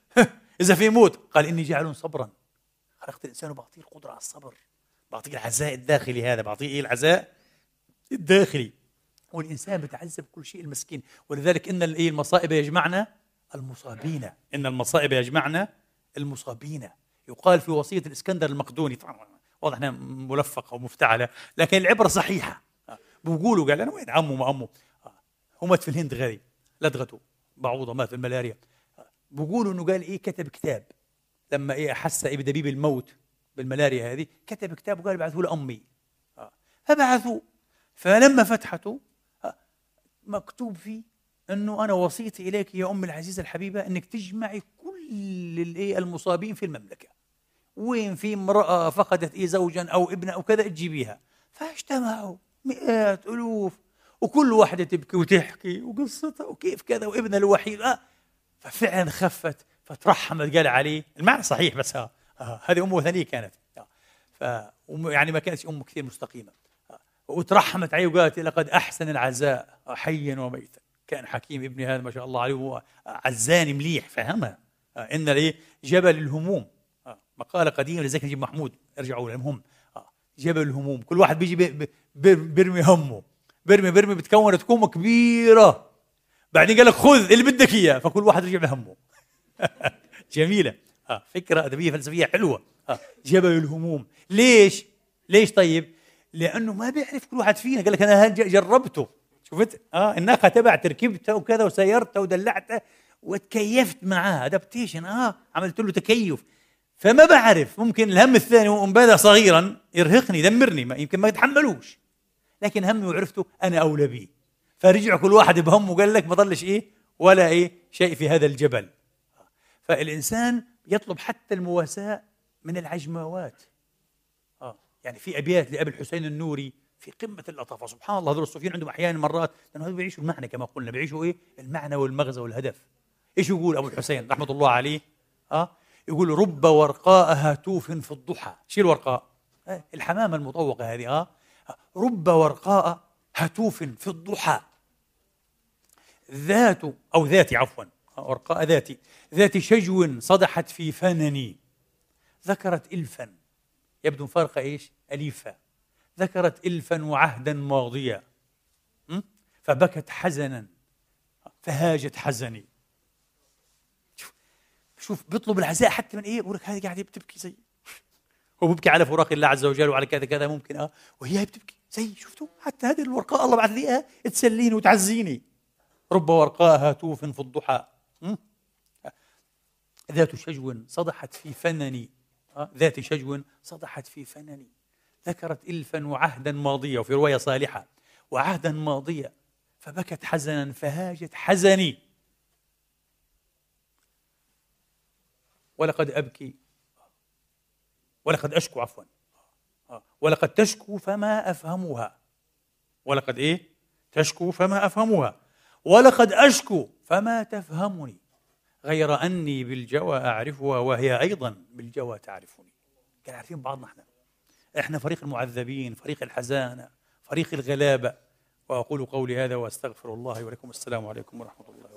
اذا في موت قال اني جعل صبرا خلقت الانسان وبعطيه القدره على الصبر بعطيه العزاء الداخلي هذا بعطيه إيه العزاء الداخلي والانسان بتعذب كل شيء المسكين ولذلك ان المصائب يجمعنا المصابين. إن المصائب يجمعنا. المصابين. يقال في وصية الإسكندر المقدوني طبعا واضح إنها ملفقة ومفتعلة لكن العبرة صحيحة. بقولوا قال أنا وين عمه ما هو مات في الهند غريب لدغته بعوضه مات في الملاريا. بقولوا إنه قال إيه كتب كتاب. لما إيه أحس إيه بدبيب الموت بالملاريا هذه كتب كتاب وقال بعثوا لأمي. فبعثوا فلما فتحته مكتوب فيه أنه أنا وصيتي إليك يا أم العزيزة الحبيبة أنك تجمعي كل الايه المصابين في المملكة. وين في امرأة فقدت إيه زوجا أو ابنا أو كذا تجيبيها. فاجتمعوا مئات ألوف وكل واحدة تبكي وتحكي وقصتها وكيف كذا وابنها الوحيد. آه ففعلا خفت فترحمت قال عليه المعنى صحيح بس ها آه هذه أمه ثانية كانت. آه ف يعني ما كانت أمه كثير مستقيمة. آه وترحمت عليه وقالت لقد أحسن العزاء حيا وميتا. كان حكيم ابني هذا ما شاء الله عليه هو عزاني مليح فهمها آه إن ليه جبل الهموم. آه مقالة قديمة لذلك نجيب محمود ارجعوا المهم آه جبل الهموم كل واحد بيجي بيرمي همه. برمي برمي بتكون كومة كبيرة. بعدين قال لك خذ اللي بدك إياه فكل واحد رجع بهمه. (laughs) جميلة. آه فكرة أدبية فلسفية حلوة. آه جبل الهموم. ليش؟ ليش طيب؟ لأنه ما بيعرف كل واحد فينا. قال لك أنا جربته؟ شفت؟ آه الناقه تبعت ركبتها وكذا وسيرتها ودلعتها وتكيفت معاه ادابتيشن آه عملت له تكيف. فما بعرف ممكن الهم الثاني ومبادئ صغيرا يرهقني يدمرني ما يمكن ما يتحملوش. لكن همي وعرفته أنا أولى به فرجع كل واحد بهمه وقال لك ما ضلش إيه ولا إيه شيء في هذا الجبل. فالإنسان يطلب حتى المواساة من العجماوات آه يعني في أبيات لأبي الحسين النوري في قمة اللطافه سبحان الله هذول الصوفيين عندهم أحيانا مرات لأنه هذول بيعيشوا المعنى كما قلنا بيعيشوا إيه؟ المعنى والمغزى والهدف. إيش يقول أبو الحسين رحمة الله عليه؟ آه؟ يقول رب ورقاء هاتوف في الضحى. شيل الورقاء. آه الحمامة المطوقة هذه آه؟ رب ورقاء هتوف في الضحى. ذات أو ذاتي عفوا. ورقاء ذاتي. ذات شجو صدحت في فنني. ذكرت إلفا. يبدو فرق إيش؟ أليفا ذكرت إلفا وعهدا ماضيا فبكت حزنا فهاجت حزني. شوف بيطلب العزاء حتى من إيه؟ بقول لك هذه قاعدة بتبكي زي هو بيبكي على فراق الله عز وجل وعلى كذا كذا ممكن آه وهي بتبكي زي شفتوا؟ حتى هذه الورقاء الله بعث لي اياها تسليني وتعزيني. رب ورقاء هاتوف في الضحى ذات شجو صدحت في فنني آه، ذات شجو صدحت في فنني. ذكرت إلفا وعهدا ماضيا وفي رواية صالحة. وعهدا ماضيا فبكت حزنا فهاجت حزني. ولقد أبكي. ولقد أشكو عفوا. ولقد تشكو فما أفهمها. ولقد إيه؟ تشكو فما أفهمها. ولقد أشكو فما تفهمني. غير أني بالجوى أعرفها وهي أيضا بالجوى تعرفني. كان عارفين بعضنا إحنا. إحنا فريق المعذبين فريق الحزانة فريق الغلابة. وأقول قولي هذا وأستغفر الله ولكم. السلام عليكم ورحمة الله.